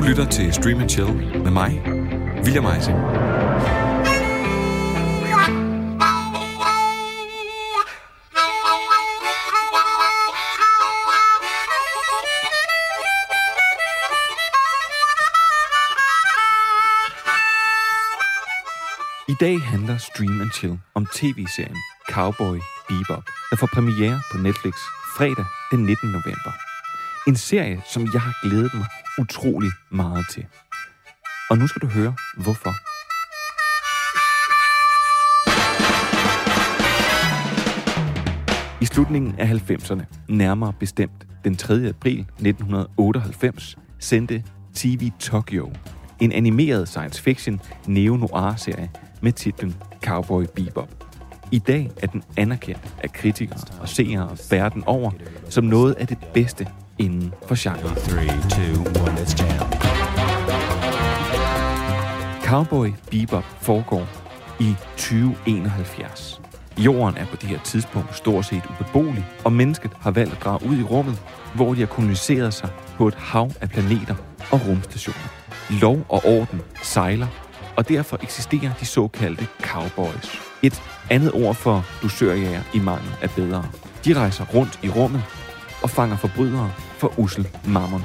Du lytter til Stream and Chill med mig, William Eising. I dag handler Stream and Chill om tv-serien Cowboy Bebop, der får premiere på Netflix fredag den 19. november. En serie, som jeg har glædet mig utrolig meget til. Og nu skal du høre, hvorfor. I slutningen af 90'erne, nærmere bestemt den 3. april 1998, sendte TV Tokyo en animeret science fiction neo-noir-serie med titlen Cowboy Bebop. I dag er den anerkendt af kritikere og seere verden over som noget af det bedste inden for genren. 3, 2, 1, let's jam. Cowboy Bebop foregår i 2071. Jorden er på det her tidspunkt stort set ubeboelig, og mennesket har valgt at drage ud i rummet, hvor de har koloniseret sig på et hav af planeter og rumstationer. Lov og orden sejler, og derfor eksisterer de såkaldte cowboys. Et andet ord for dusørjæger i mangel af bedre. De rejser rundt i rummet og fanger forbrydere for usel mammon.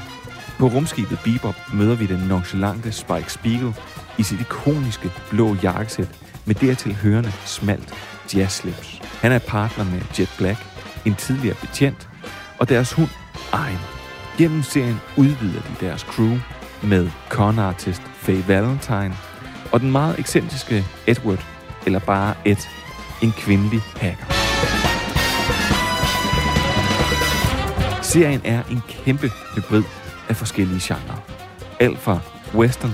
På rumskibet Bebop møder vi den nonchalante Spike Spiegel i sit ikoniske blå jakkesæt med dertil hørende smalt jazzslips. Han er partner med Jet Black, en tidligere betjent, og deres hund Ein. Gennem serien udvider de deres crew med konartist Faye Valentine og den meget ekscentriske Edward, eller bare Ed, en kvindelig hacker. Serien er en kæmpe hybrid af forskellige genrer. Alt fra western,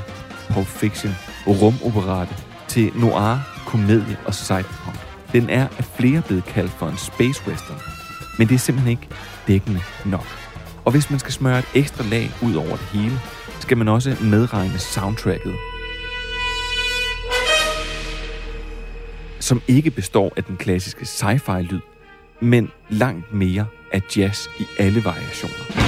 pulp fiction, rumoperate til noir, komedie og cyberpunk. Den er af flere blevet kaldt for en space western, men det er simpelthen ikke dækkende nok. Og hvis man skal smøre et ekstra lag ud over det hele, skal man også medregne soundtracket, som ikke består af den klassiske sci-fi-lyd, men langt mere af jazz i alle variationer.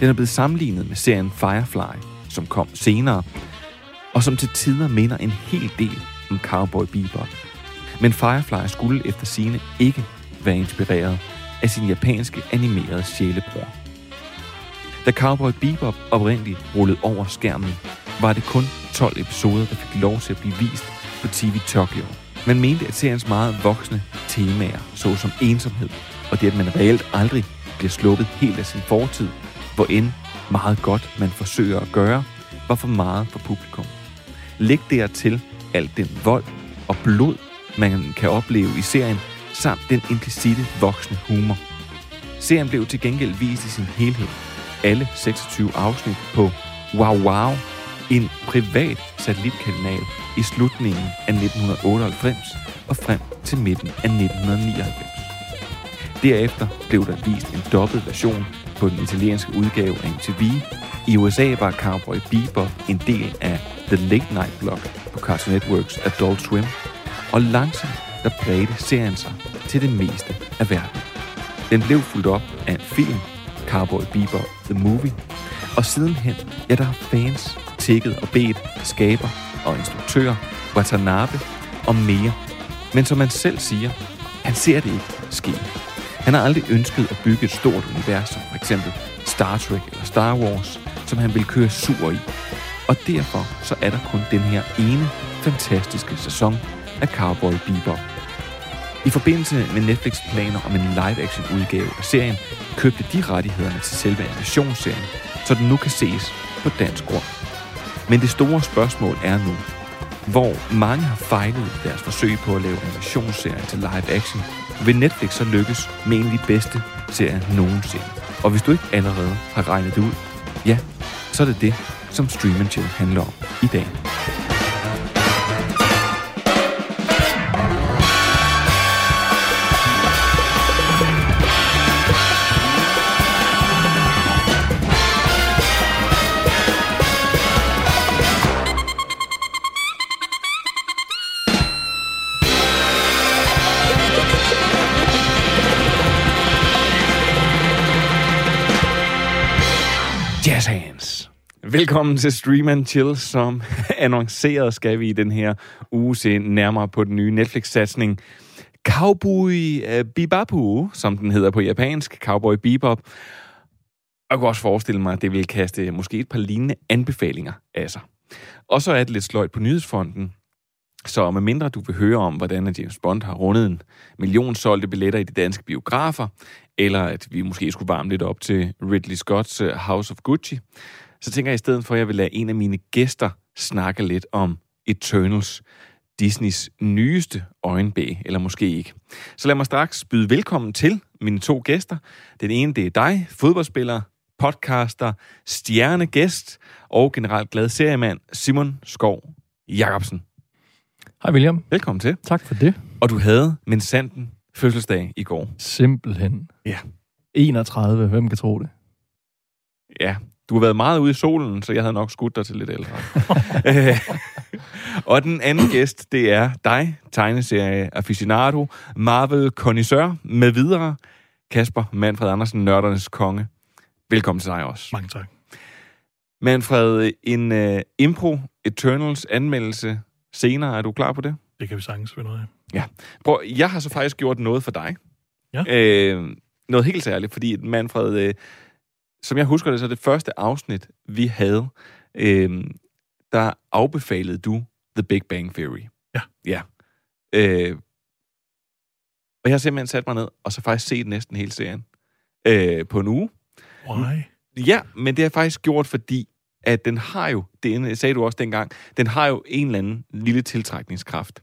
Den er blevet sammenlignet med serien Firefly, som kom senere, og som til tider minder en hel del om Cowboy Bebop. Men Firefly skulle efter sine ikke være inspireret af sin japanske animerede sjælebror. Da Cowboy Bebop oprindeligt rullede over skærmen, var det kun 12 episoder, der fik lov til at blive vist på TV Tokyo. Man mente, at seriens meget voksne temaer, såsom ensomhed, og det, at man reelt aldrig bliver sluppet helt af sin fortid, hvor end meget godt man forsøger at gøre, var for meget for publikum. Læg dertil alt den vold og blod, man kan opleve i serien, samt den implicite voksne humor. Serien blev til gengæld vist i sin helhed, alle 26 afsnit på Wow Wow, en privat satellitkanal i slutningen af 1998 og frem til midten af 1999. Derefter blev der vist en dobbelt version på den italienske udgave af MTV. I USA var Cowboy Bebop en del af The Late Night Block på Cartoon Networks Adult Swim, og langsomt der bredte serien sig til det meste af verden. Den blev fuldt op af en film, Cowboy Bebop The Movie, og sidenhen, ja, der har fans tækket og bedt skaber og instruktør, Watanabe og mere. Men som man selv siger, han ser det ikke ske. Han har aldrig ønsket at bygge et stort univers, som for eksempel Star Trek eller Star Wars, som han vil køre sur i. Og derfor så er der kun den her ene fantastiske sæson af Cowboy Bebop. I forbindelse med Netflix planer om en live-action udgave af serien, købte de rettighederne til selve animationsserien, så den nu kan ses på dansk grund. Men det store spørgsmål er nu, hvor mange har fejlet deres forsøg på at lave animationsserien til live action, vil Netflix så lykkes med en af de bedste serier nogensinde. Og hvis du ikke allerede har regnet det ud, ja, så er det det, som Stream Chill handler om i dag. Jazz hands. Velkommen til Stream and Chill, som annonceret skal vi i den her uge se nærmere på den nye Netflix-satsning Cowboy øh, Bebop, Bibapu, som den hedder på japansk, Cowboy Bebop. Jeg kunne også forestille mig, at det vil kaste måske et par lignende anbefalinger af sig. Og så er det lidt sløjt på nyhedsfronten, så med mindre du vil høre om, hvordan James Bond har rundet en million solgte billetter i de danske biografer, eller at vi måske skulle varme lidt op til Ridley Scotts øh, House of Gucci, så tænker jeg i stedet for, at jeg vil lade en af mine gæster snakke lidt om Eternals, Disneys nyeste øjenbæg, eller måske ikke. Så lad mig straks byde velkommen til mine to gæster. Den ene, det er dig, fodboldspiller, podcaster, stjernegæst og generelt glad seriemand Simon Skov Jacobsen. Hej William. Velkommen til. Tak for det. Og du havde min sanden fødselsdag i går. Simpelthen. Ja. 31, hvem kan tro det? Ja, du har været meget ude i solen, så jeg havde nok skudt dig til lidt ældre. Øh, og den anden gæst, det er dig, tegneserie aficionado, Marvel connoisseur med videre, Kasper Manfred Andersen, nørdernes konge. Velkommen til dig også. Mange tak. Manfred, en uh, Impro Eternals anmeldelse senere. Er du klar på det? Det kan vi sagtens finde ud af. Prøv, jeg har så faktisk gjort noget for dig. Ja. Øh, noget helt særligt, fordi Manfred, øh, som jeg husker det, så det første afsnit, vi havde, øh, der afbefalede du The Big Bang Theory. Ja. Ja. Øh, og jeg har simpelthen sat mig ned, og så faktisk set næsten hele serien øh, på en uge. Why? Ja, men det har jeg faktisk gjort, fordi at den har jo, det sagde du også dengang, den har jo en eller anden lille tiltrækningskraft.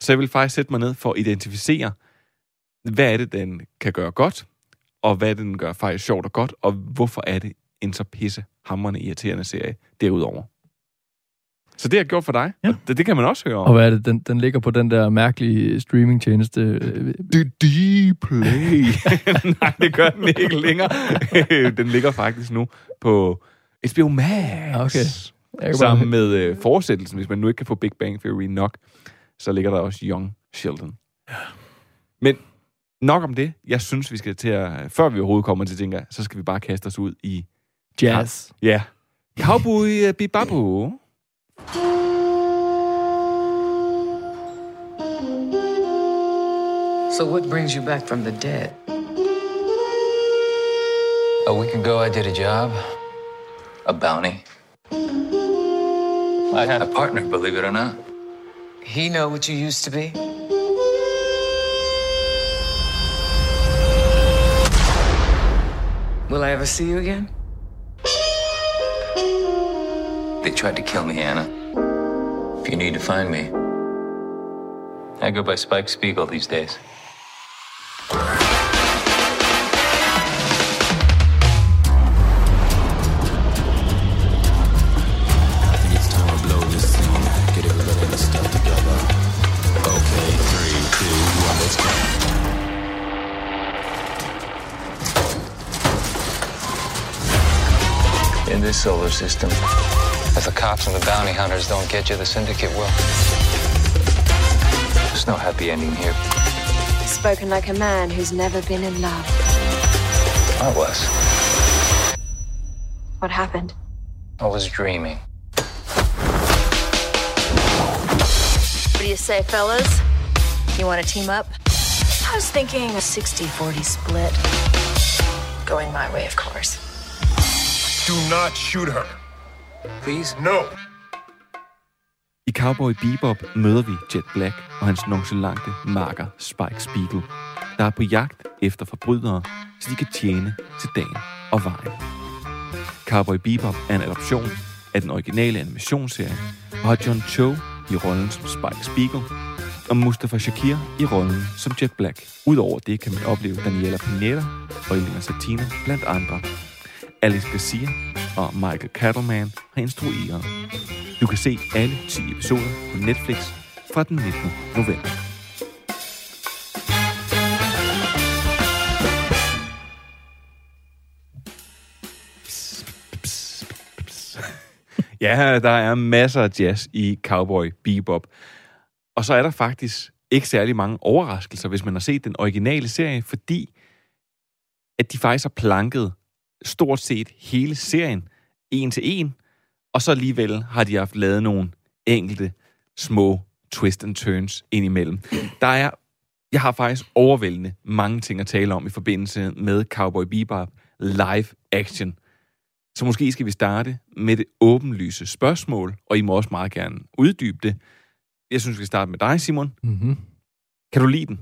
Så jeg vil faktisk sætte mig ned for at identificere, hvad er det, den kan gøre godt, og hvad den gør faktisk sjovt og godt, og hvorfor er det en så pisse hammerende irriterende serie derudover. Så det har jeg gjort for dig. Ja. og Det, det kan man også høre om. Og hvad er det? Den, den ligger på den der mærkelige streamingtjeneste. The D-Play. Nej, det gør den ikke længere. den ligger faktisk nu på HBO Max. Okay. Sammen bare, med øh, fortsættelsen, hvis man nu ikke kan få Big Bang Theory nok, så ligger der også Young Sheldon. Men nok om det. Jeg synes, vi skal til at, før vi overhovedet kommer til tænker, så skal vi bare kaste os ud i, jazz. ja, Cowboy uh, Bibabu. So what brings you back from the dead? A week ago, I did a job, a bounty. I had a partner, believe it or not. He know what you used to be? Will I ever see you again? They tried to kill me, Anna. If you need to find me, I go by Spike Spiegel these days. In this solar system, if the cops and the bounty hunters don't get you, the syndicate will. There's no happy ending here. Spoken like a man who's never been in love. I was. What happened? I was dreaming. What do you say, fellas? You want to team up? I was thinking a 60 40 split. Going my way, of course. Do not shoot her. Please? No. I Cowboy Bebop møder vi Jet Black og hans nonchalante marker Spike Spiegel, der er på jagt efter forbrydere, så de kan tjene til dagen og vejen. Cowboy Bebop er en adoption af den originale animationsserie, og har John Cho i rollen som Spike Spiegel, og Mustafa Shakir i rollen som Jet Black. Udover det kan man opleve Daniela Pineda og Elena Satina blandt andre. Alex Garcia og Michael Cattleman har instrueret. Du kan se alle 10 episoder på Netflix fra den 19. november. Ja, der er masser af jazz i Cowboy Bebop. Og så er der faktisk ikke særlig mange overraskelser, hvis man har set den originale serie, fordi at de faktisk har planket stort set hele serien en til en, og så alligevel har de haft lavet nogle enkelte små twist and turns indimellem. Der er, jeg har faktisk overvældende mange ting at tale om i forbindelse med Cowboy Bebop live action. Så måske skal vi starte med det åbenlyse spørgsmål, og I må også meget gerne uddybe det. Jeg synes, vi skal starte med dig, Simon. Mm-hmm. Kan du lide den?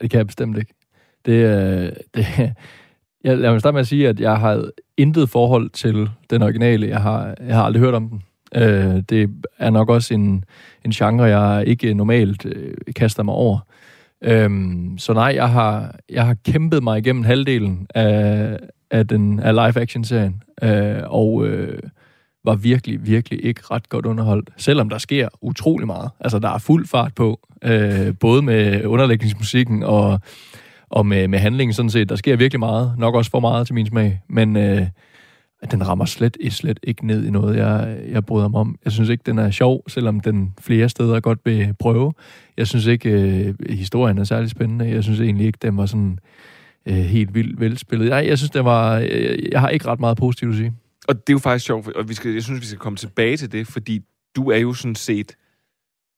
Det kan jeg bestemt ikke. Det, øh, det, jeg, lad mig starte med at sige, at jeg har intet forhold til den originale. Jeg har, jeg har aldrig hørt om den. Øh, det er nok også en, en genre, jeg ikke normalt øh, kaster mig over. Øhm, så nej, jeg har, jeg har kæmpet mig igennem halvdelen af, af, den, af live-action-serien, øh, og øh, var virkelig, virkelig ikke ret godt underholdt, selvom der sker utrolig meget. Altså, der er fuld fart på, øh, både med underlægningsmusikken og, og med, med handlingen sådan set. Der sker virkelig meget, nok også for meget til min smag, men øh, den rammer slet, slet ikke ned i noget, jeg, jeg bryder mig om. Jeg synes ikke, den er sjov, selvom den flere steder godt vil prøve. Jeg synes ikke, øh, historien er særlig spændende. Jeg synes egentlig ikke, den var sådan øh, helt vildt velspillet. Nej, jeg synes, det var... Øh, jeg har ikke ret meget positivt at sige. Og det er jo faktisk sjovt, og vi skal, jeg synes, vi skal komme tilbage til det, fordi du er jo sådan set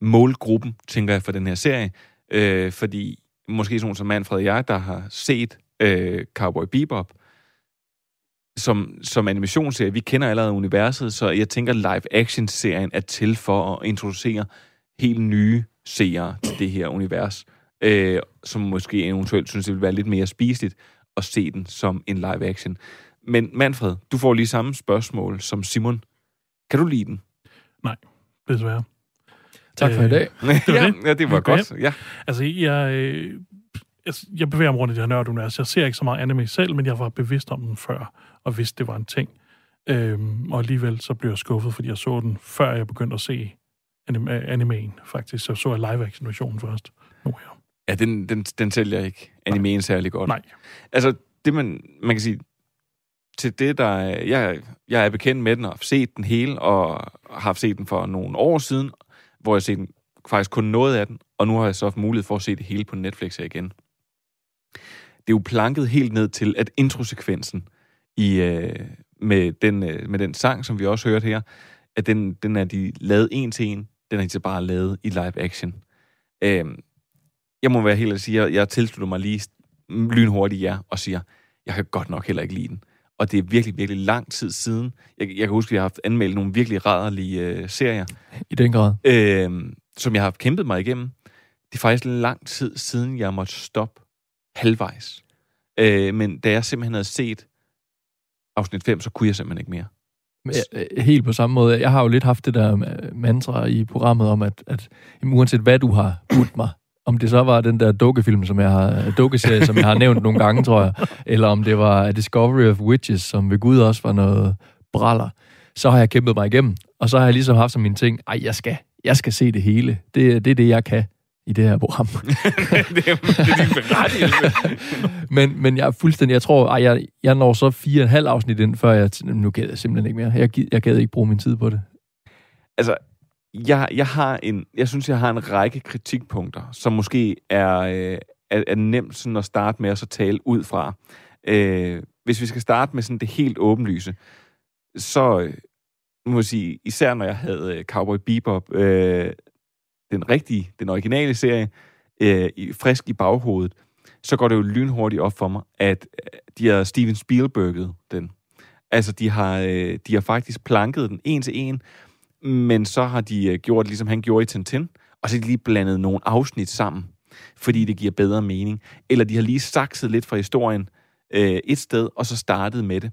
målgruppen, tænker jeg, for den her serie. Øh, fordi måske sådan som Manfred og jeg, der har set øh, Cowboy Bebop, som, som animationsserie, vi kender allerede universet, så jeg tænker, live-action-serien er til for at introducere helt nye seere til det her univers, øh, som måske eventuelt synes, det vil være lidt mere spiseligt at se den som en live-action. Men Manfred, du får lige samme spørgsmål som Simon. Kan du lide den? Nej, desværre. Tak for i dag. Det var ja, det. ja, det var Okay. godt. Ja. Altså, jeg, øh, jeg, jeg bevæger mig rundt i det her nørdunivers. Jeg ser ikke så meget anime selv, men jeg var bevidst om den før, og vidste, det var en ting. Øhm, og alligevel så blev jeg skuffet, fordi jeg så den, før jeg begyndte at se anime, animeen, faktisk. Så så jeg live-action-versionen først. Nu her. Ja, den, den, den sælger ikke animeen særlig godt. Nej. Altså, det man, man kan sige, til det, der er- jeg, jeg er bekendt med den og har set den hele, og har haft set den for nogle år siden, hvor jeg har set faktisk kun noget af den, og nu har jeg så haft mulighed for at se det hele på Netflix her igen. Det er jo planket helt ned til, at introsekvensen i, øh, med, den, øh, med den sang, som vi også hørte her, at den, den er de lavet en til en, den er de så bare lavet i live action. Øh, jeg må være helt at sige, at jeg tilslutter mig lige lynhurtigt jer og siger, jeg kan godt nok heller ikke lide den. Og det er virkelig, virkelig lang tid siden. Jeg, jeg kan huske, at jeg har haft anmeldt nogle virkelig rædderlige øh, serier, I den grad. øh, som jeg har kæmpet mig igennem. Det er faktisk lang tid siden, jeg måtte stoppe halvvejs. Øh, men da jeg simpelthen havde set afsnit 5, så kunne jeg simpelthen ikke mere. Men, øh, Helt på samme måde. Jeg har jo lidt haft det der øh, mantra i programmet om, at, at jamen, uanset hvad du har budt mig, om det så var den der dukkefilm, som jeg har, dukkeserie, som jeg har nævnt nogle gange, tror jeg, eller om det var A Discovery of Witches, som ved Gud også var noget braller, så har jeg kæmpet mig igennem. Og så har jeg ligesom haft som min ting, ej, jeg skal, jeg skal se det hele. Det, det er det, jeg kan i det her program. det, er, det er din berettigelse. men, men jeg er fuldstændig, jeg tror, ej, jeg, jeg når så fire og en halv afsnit ind, før jeg, nu gad jeg simpelthen ikke mere. Jeg, jeg gad ikke bruge min tid på det. altså, jeg, jeg har en, jeg synes, jeg har en række kritikpunkter, som måske er, øh, er, er nemt sådan at starte med at så tale ud fra. Øh, hvis vi skal starte med sådan det helt åbenlyse, så øh, må jeg sige, især når jeg havde øh, Cowboy Bebop, øh, den rigtige, den originale serie, øh, i, frisk i baghovedet, så går det jo lynhurtigt op for mig, at øh, de har Steven Spielberget den. Altså, de har, øh, de har faktisk planket den en til en, men så har de øh, gjort, ligesom han gjorde i Tintin, og så har de lige blandet nogle afsnit sammen, fordi det giver bedre mening. Eller de har lige sakset lidt fra historien øh, et sted, og så startet med det.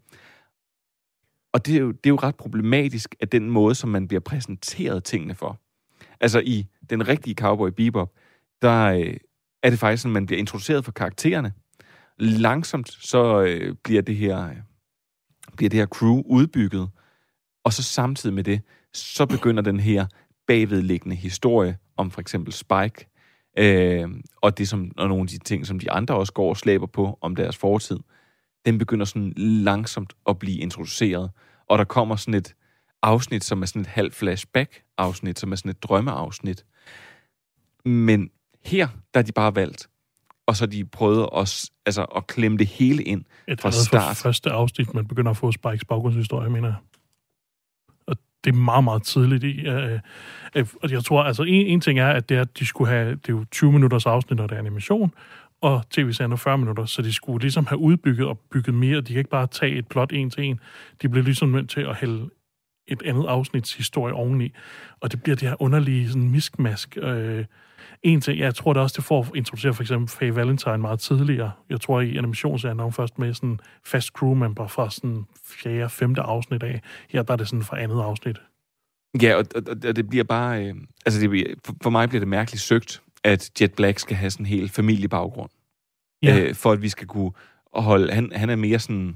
Og det er, jo, det er jo ret problematisk, at den måde, som man bliver præsenteret tingene for. Altså i den rigtige Cowboy Bebop, der øh, er det faktisk sådan, at man bliver introduceret for karaktererne. Langsomt så øh, bliver det her øh, bliver det her crew udbygget, og så samtidig med det, så begynder den her bagvedliggende historie om for eksempel Spike, øh, og det som, og nogle af de ting, som de andre også går og slæber på om deres fortid, den begynder sådan langsomt at blive introduceret, og der kommer sådan et afsnit, som er sådan et halv flashback-afsnit, som er sådan et drømmeafsnit. Men her, der er de bare valgt, og så de prøvet at, altså, at klemme det hele ind Et fra start. For første afsnit, man begynder at få Spikes baggrundshistorie, mener jeg det er meget, meget tidligt i. Øh, øh, øh, og jeg tror, altså en, en ting er, at det er, at de skulle have, det er jo 20 minutters afsnit, når det er animation, og tv-serien er 40 minutter, så de skulle ligesom have udbygget og bygget mere. De kan ikke bare tage et plot en til en. De bliver ligesom nødt til at hælde et andet afsnits historie oveni. Og det bliver det her underlige sådan miskmask. Øh, en ting, jeg tror det også, det får at introducere for eksempel Faye Valentine meget tidligere. Jeg tror i animationsserien er hun først med sådan fast crewmember fra sådan fjerde, femte afsnit af. Her der er det sådan fra andet afsnit. Ja, og, og, og det bliver bare... Øh, altså, det bliver, for, for mig bliver det mærkeligt søgt, at Jet Black skal have sådan en hel familiebaggrund. Ja. Øh, for at vi skal kunne holde... Han, han er mere sådan...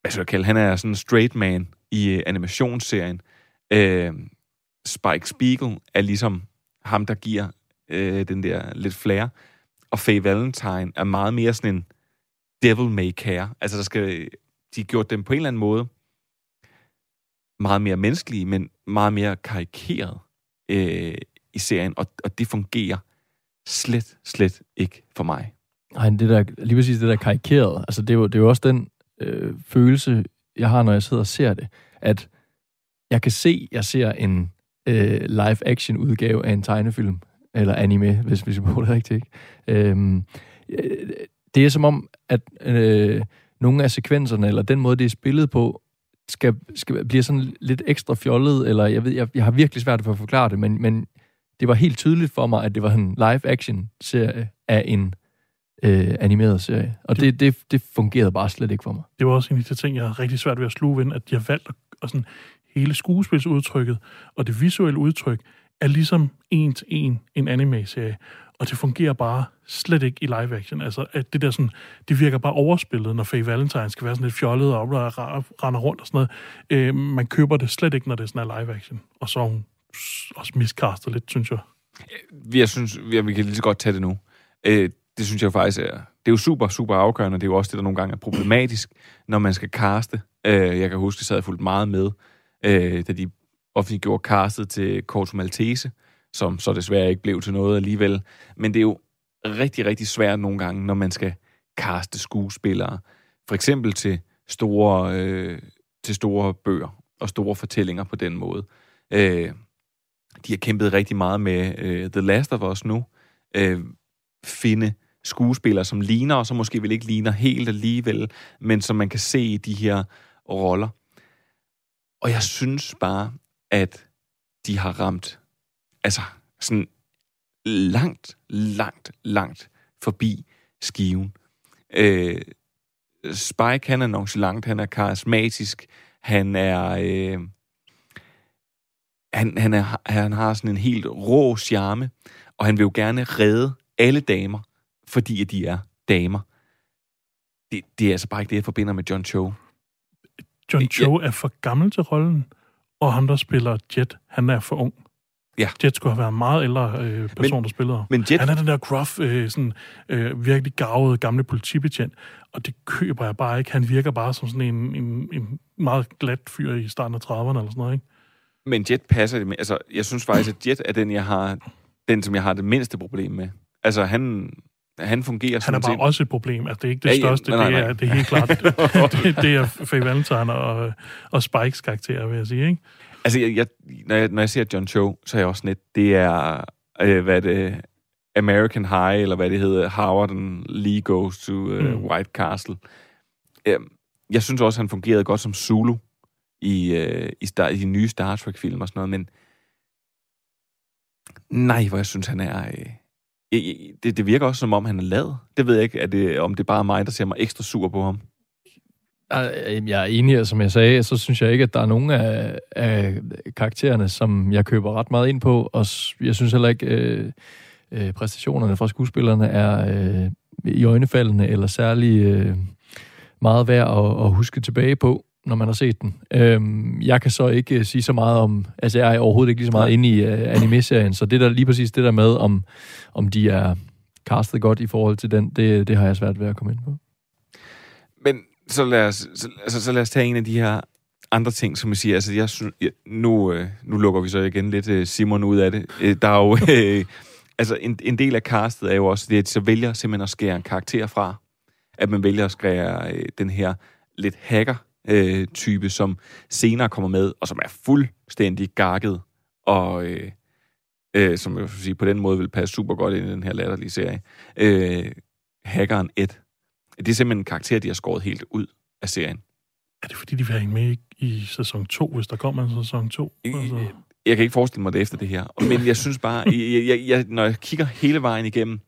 Hvad skal jeg kalde? Han er sådan en straight man i øh, animationsserien. Øh, Spike Spiegel er ligesom ham, der giver øh, den der lidt flair. Og Faye Valentine er meget mere sådan en devil may care. Altså, der skal, de har gjort dem på en eller anden måde meget mere menneskelige, men meget mere karikeret øh, i serien, og, og det fungerer slet, slet ikke for mig. Nej, det der, lige præcis det der karikeret, altså det er jo, det er jo også den øh, følelse, jeg har, når jeg sidder og ser det, at jeg kan se, jeg ser en øh, live-action udgave af en tegnefilm, eller anime, hvis, hvis vi bruger det rigtigt. Ikke? Øhm, øh, det er som om, at øh, nogle af sekvenserne, eller den måde, det er spillet på, skal, skal bliver sådan lidt ekstra fjollet, eller jeg ved, jeg, jeg har virkelig svært for at forklare det, men, men det var helt tydeligt for mig, at det var en live-action-serie af en øh, animeret serie. Og det, det, det fungerede bare slet ikke for mig. Det var også en af de ting, jeg har rigtig svært ved at sluge ved, at de har valgt at, og sådan, hele skuespilsudtrykket og det visuelle udtryk er ligesom en til en en anime-serie. Og det fungerer bare slet ikke i live action. Altså, at det der sådan, det virker bare overspillet, når Faye Valentine skal være sådan lidt fjollet og render rundt og sådan noget. Øh, man køber det slet ikke, når det sådan er live action. Og så er hun også miskastet lidt, synes jeg. Jeg synes, ja, vi kan lige så godt tage det nu. Øh, det synes jeg faktisk er... Det er jo super, super afgørende. Det er jo også det, der nogle gange er problematisk, når man skal caste. Øh, jeg kan huske, at jeg sad fuldt meget med, øh, da de offentliggjorde castet til Corto Maltese, som så desværre ikke blev til noget alligevel. Men det er jo rigtig, rigtig svært nogle gange, når man skal caste skuespillere. For eksempel til store, øh, til store bøger og store fortællinger på den måde. Øh, de har kæmpet rigtig meget med øh, The Last of Us nu. Øh, finde skuespillere, som ligner, og som måske vel ikke ligner helt alligevel, men som man kan se i de her roller. Og jeg synes bare, at de har ramt, altså sådan langt, langt, langt forbi skiven. Øh, Spike, han er nonchalant, han er karismatisk, han er... Øh, han, han, er, han har sådan en helt rå charme, og han vil jo gerne redde alle damer, fordi at de er damer. Det, det er altså bare ikke det, jeg forbinder med John Cho. John Ja. Cho er for gammel til rollen, og ham, der spiller Jet, han er for ung. Ja. Jet skulle have været en meget ældre øh, person, Men- der spillede. Men Jet, Han er den der gruff, øh, sådan, øh, virkelig gavede gamle politibetjent, og det køber jeg bare ikke. Han virker bare som sådan en, en, en meget glat fyr i starten af 30'erne eller sådan noget, ikke? men Jet passer det med. Altså, jeg synes faktisk, at Jet er den, jeg har, den, som jeg har det mindste problem med. Altså, han, han fungerer Han er bare set- også et problem. Altså, det er ikke det Ja, ja, største, nej, nej, det, er, det er helt klart. det, det er Faye Valentine og, og Spikes karakter, vil jeg sige, ikke? Altså, jeg, jeg, når, jeg, når jeg ser John Cho, så er jeg også lidt, det er, øh, hvad det, American High, eller hvad det hedder, Howard and Lee Goes to uh, Mm. White Castle. Øh, jeg synes også, han fungerede godt som Zulu i, øh, i, star, i de nye Star Trek-film og sådan noget, men nej, hvor jeg synes, han er... Øh, det, det virker også, som om han er lad. Det ved jeg ikke, er det, om det er bare mig, der ser mig ekstra sur på ham. Jeg er enig, og som jeg sagde, så synes jeg ikke, at der er nogen af, af karaktererne, som jeg køber ret meget ind på, og jeg synes heller ikke, øh, øh, præstationerne fra skuespillerne er øh, i øjnefaldene, eller særlig øh, meget værd at, at huske tilbage på, når man har set den. Øhm, jeg kan så ikke øh, sige så meget om, altså jeg er overhovedet ikke lige så meget inde i øh, anime-serien, så det der lige præcis det der med, om, om de er castet godt i forhold til den, det, det har jeg svært ved at komme ind på. Men så lad os, så, altså, så lad os tage en af de her andre ting, som jeg siger. Altså, jeg synes, jeg, nu, øh, nu lukker vi så igen lidt øh, Simon ud af det. Øh, der er jo... Øh, altså, en, en del af castet er jo også det, at de så vælger simpelthen at skære en karakter fra. At man vælger at skære øh, den her lidt hacker øh, type, som senere kommer med, og som er fuldstændig gakket, og øh, øh, som jeg vil sige, på den måde vil passe super godt ind i den her latterlige serie. Øh, hackeren Ed. Det er simpelthen en karakter, de har skåret helt ud af serien. Er det fordi, de vil have med i, sæson 2, hvis der kommer en sæson 2? Altså, Jeg kan ikke forestille mig det efter det her. Men jeg synes bare, jeg, jeg, jeg, når jeg kigger hele vejen igennem,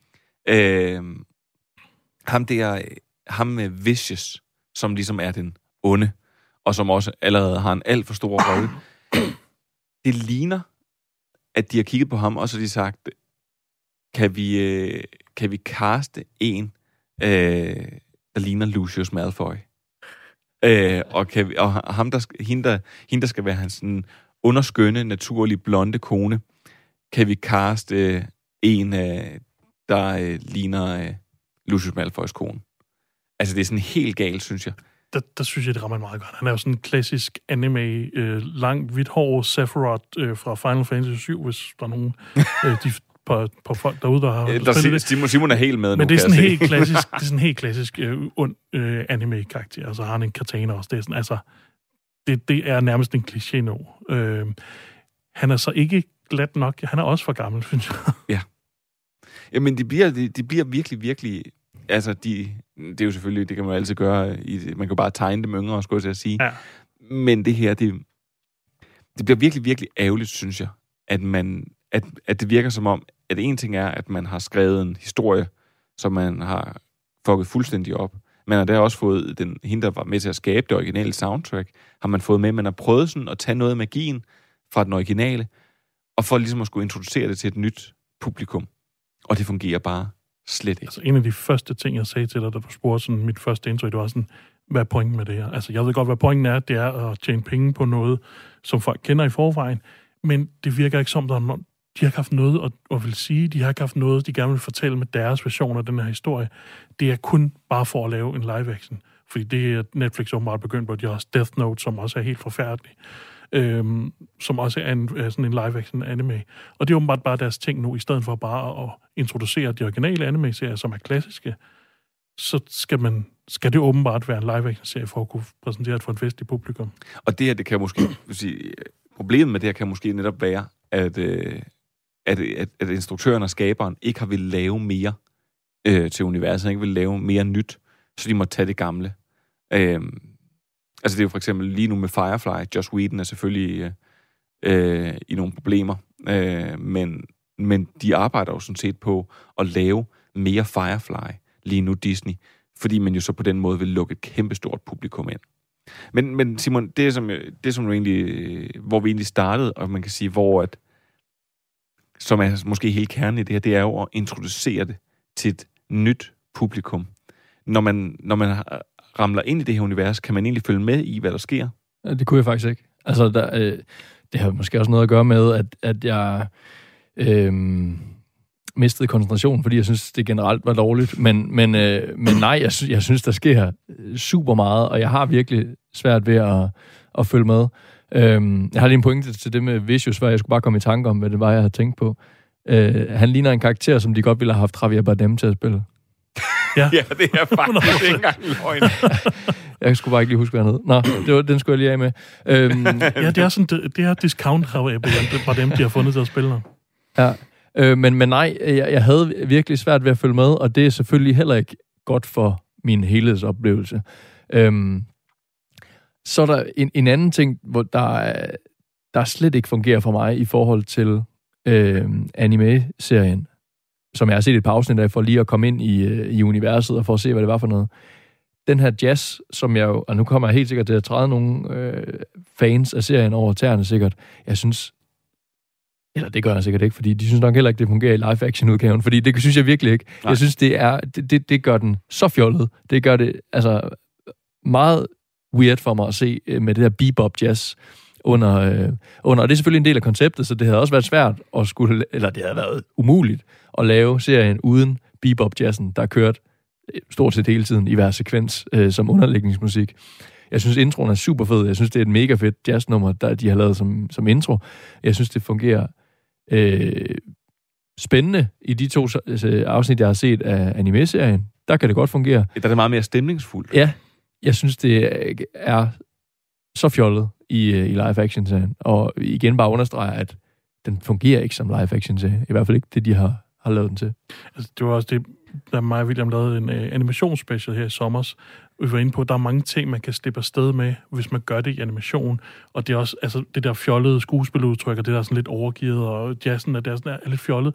øh, ham der, ham med Vicious, som ligesom er den onde, og som også allerede har en alt for stor rolle, det ligner, at de har kigget på ham, og så har de sagt, kan vi, øh, kan vi caste en, øh, der ligner Lucius Malfoy? Øh, og, kan vi, og ham, der, hende, der, hende, der skal være hans sådan, underskønne, naturlig, blonde kone, kan vi caste øh, en, øh, der øh, ligner øh, Lucius Malfoys kone. Altså, det er sådan helt galt, synes jeg der, der synes jeg, det rammer meget godt. Han er jo sådan en klassisk anime, øh, langt, hvidt hår, Sephiroth øh, fra Final Fantasy 7, hvis der er nogen øh, de, på, på folk derude, der har Der, spillet det. Simon, Simon er helt med nu, Men det er sådan helt klassisk, det er sådan helt klassisk øh, ond øh, anime-karakter, og så har han en katana også. Det er sådan, altså, det, det er nærmest en kliché nu. Øh, han er så ikke glat nok. Han er også for gammel, synes jeg. Jamen, de bliver, de, de bliver virkelig, virkelig... Altså, de, det er jo selvfølgelig, det kan man altid gøre. I, man kan bare tegne dem yngre, skulle jeg til at sige. Ja. Men det her, det, det bliver virkelig, virkelig ærgerligt, synes jeg, at, man, at, at det virker som om, at en ting er, at man har skrevet en historie, som man har fucket fuldstændig op. Man har der også fået den, hende, der var med til at skabe det originale soundtrack, har man fået med. Man har prøvet sådan at tage noget af magien fra den originale, og for ligesom at skulle introducere det til et nyt publikum. Og det fungerer bare slet ikke. Altså, en af de første ting, jeg sagde til dig, da du spurgte sådan, mit første indtryk, det var sådan, hvad er pointen med det her? Altså, jeg ved godt, hvad pointen er. Det er at tjene penge på noget, som folk kender i forvejen. Men det virker ikke som, der er de har ikke haft noget at, at vil sige. De har ikke haft noget, de gerne vil fortælle med deres version af den her historie. Det er kun bare for at lave en live-action. Fordi det er Netflix åbenbart begyndt på. De har også Death Note, som også er helt forfærdelig. Øhm, som også er, en, er sådan en live-action anime. Og det er åbenbart bare deres ting nu, i stedet for bare at introducere de originale anime-serier, som er klassiske, så skal, man, skal det åbenbart være en live-action-serie for at kunne præsentere det for et festligt publikum. Og det her, det kan måske, vil sige, problemet med det her kan måske netop være, at, øh, at, at, at instruktøren og skaberen ikke har vil lave mere øh, til universet, ikke vil lave mere nyt, så de må tage det gamle. Øh, altså det er jo for eksempel lige nu med Firefly, Josh Whedon er selvfølgelig øh, øh, i nogle problemer, øh, men, men de arbejder jo sådan set på at lave mere Firefly lige nu Disney, fordi man jo så på den måde vil lukke et kæmpestort publikum ind. Men, men Simon, det som, det som du egentlig, hvor vi egentlig startede, og man kan sige, hvor at, som er måske helt kernen i det her, det er jo at introducere det til et nyt publikum. Når man, når man har- ramler ind i det her univers, kan man egentlig følge med i, hvad der sker? Ja, Det kunne jeg faktisk ikke. Altså, der, øh, det har måske også noget at gøre med, at, at jeg øh, mistede koncentrationen, fordi jeg synes, det generelt var dårligt. Men, men, øh, men nej, jeg, sy- jeg synes, der sker øh, super meget, og jeg har virkelig svært ved at, at følge med. Øh, jeg har lige en pointe til det med Vicious, hvor jeg skulle bare komme i tanke om, hvad det var, jeg havde tænkt på. Øh, han ligner en karakter, som de godt ville have haft Javier Bardem til at spille. Ja, Ja, det er faktisk ikke engang løgn. Jeg skulle bare ikke lige huske, hvad han hed. Nå, det var, den skulle jeg lige af med. Øhm, ja det er sådan, det, det er discount var dem, de har fundet til at spille. Ja, øh, men, men nej, jeg, jeg havde virkelig svært ved at følge med, og det er selvfølgelig heller ikke godt for min helhedsoplevelse. Øhm, så er der en, en anden ting, hvor der, er- der slet ikke fungerer for mig i forhold til øh, anime-serien, som jeg har set et par afsnit af, for lige at komme ind i, øh, i universet og for at se, hvad det var for noget. Den her jazz, som jeg jo, og nu kommer jeg helt sikkert til at træde nogle øh, fans af serien over tæerne sikkert, jeg synes, eller det gør jeg sikkert ikke, fordi de synes nok heller ikke, det fungerer i live-action-udgaven, fordi det synes jeg virkelig ikke. Nej. Jeg synes, det, er, det, det, det gør den så fjollet. Det gør det altså meget weird for mig at se øh, med det der bebop-jazz under, øh, under. Og det er selvfølgelig en del af konceptet, så det havde også været svært at skulle, eller det havde været umuligt at lave serien uden bebop-jazzen, der kørt øh, stort set hele tiden i hver sekvens øh, som underlægningsmusik. Jeg synes, introen er super fed. Jeg synes, det er et mega fedt jazznummer, der de har lavet som, som intro. Jeg synes, det fungerer øh, spændende i de to øh, afsnit, jeg har set af anime-serien. Der kan det godt fungere. Der er det meget mere stemningsfuldt. Ja, jeg synes, det er så fjollet i, øh, i live-action-serien. Og igen bare understreger, at den fungerer ikke som live-action-serie. I hvert fald ikke det, de har, har lavet den til. Altså, det var også det, da mig og William lavede en uh, animationsspecial her i sommer. Vi var inde på, at der er mange ting, man kan slippe afsted med, hvis man gør det i animation. Og det er også altså, det der fjollede skuespiludtryk, og det der er sådan lidt overgivet, og jazzen er, der sådan, er lidt fjollet.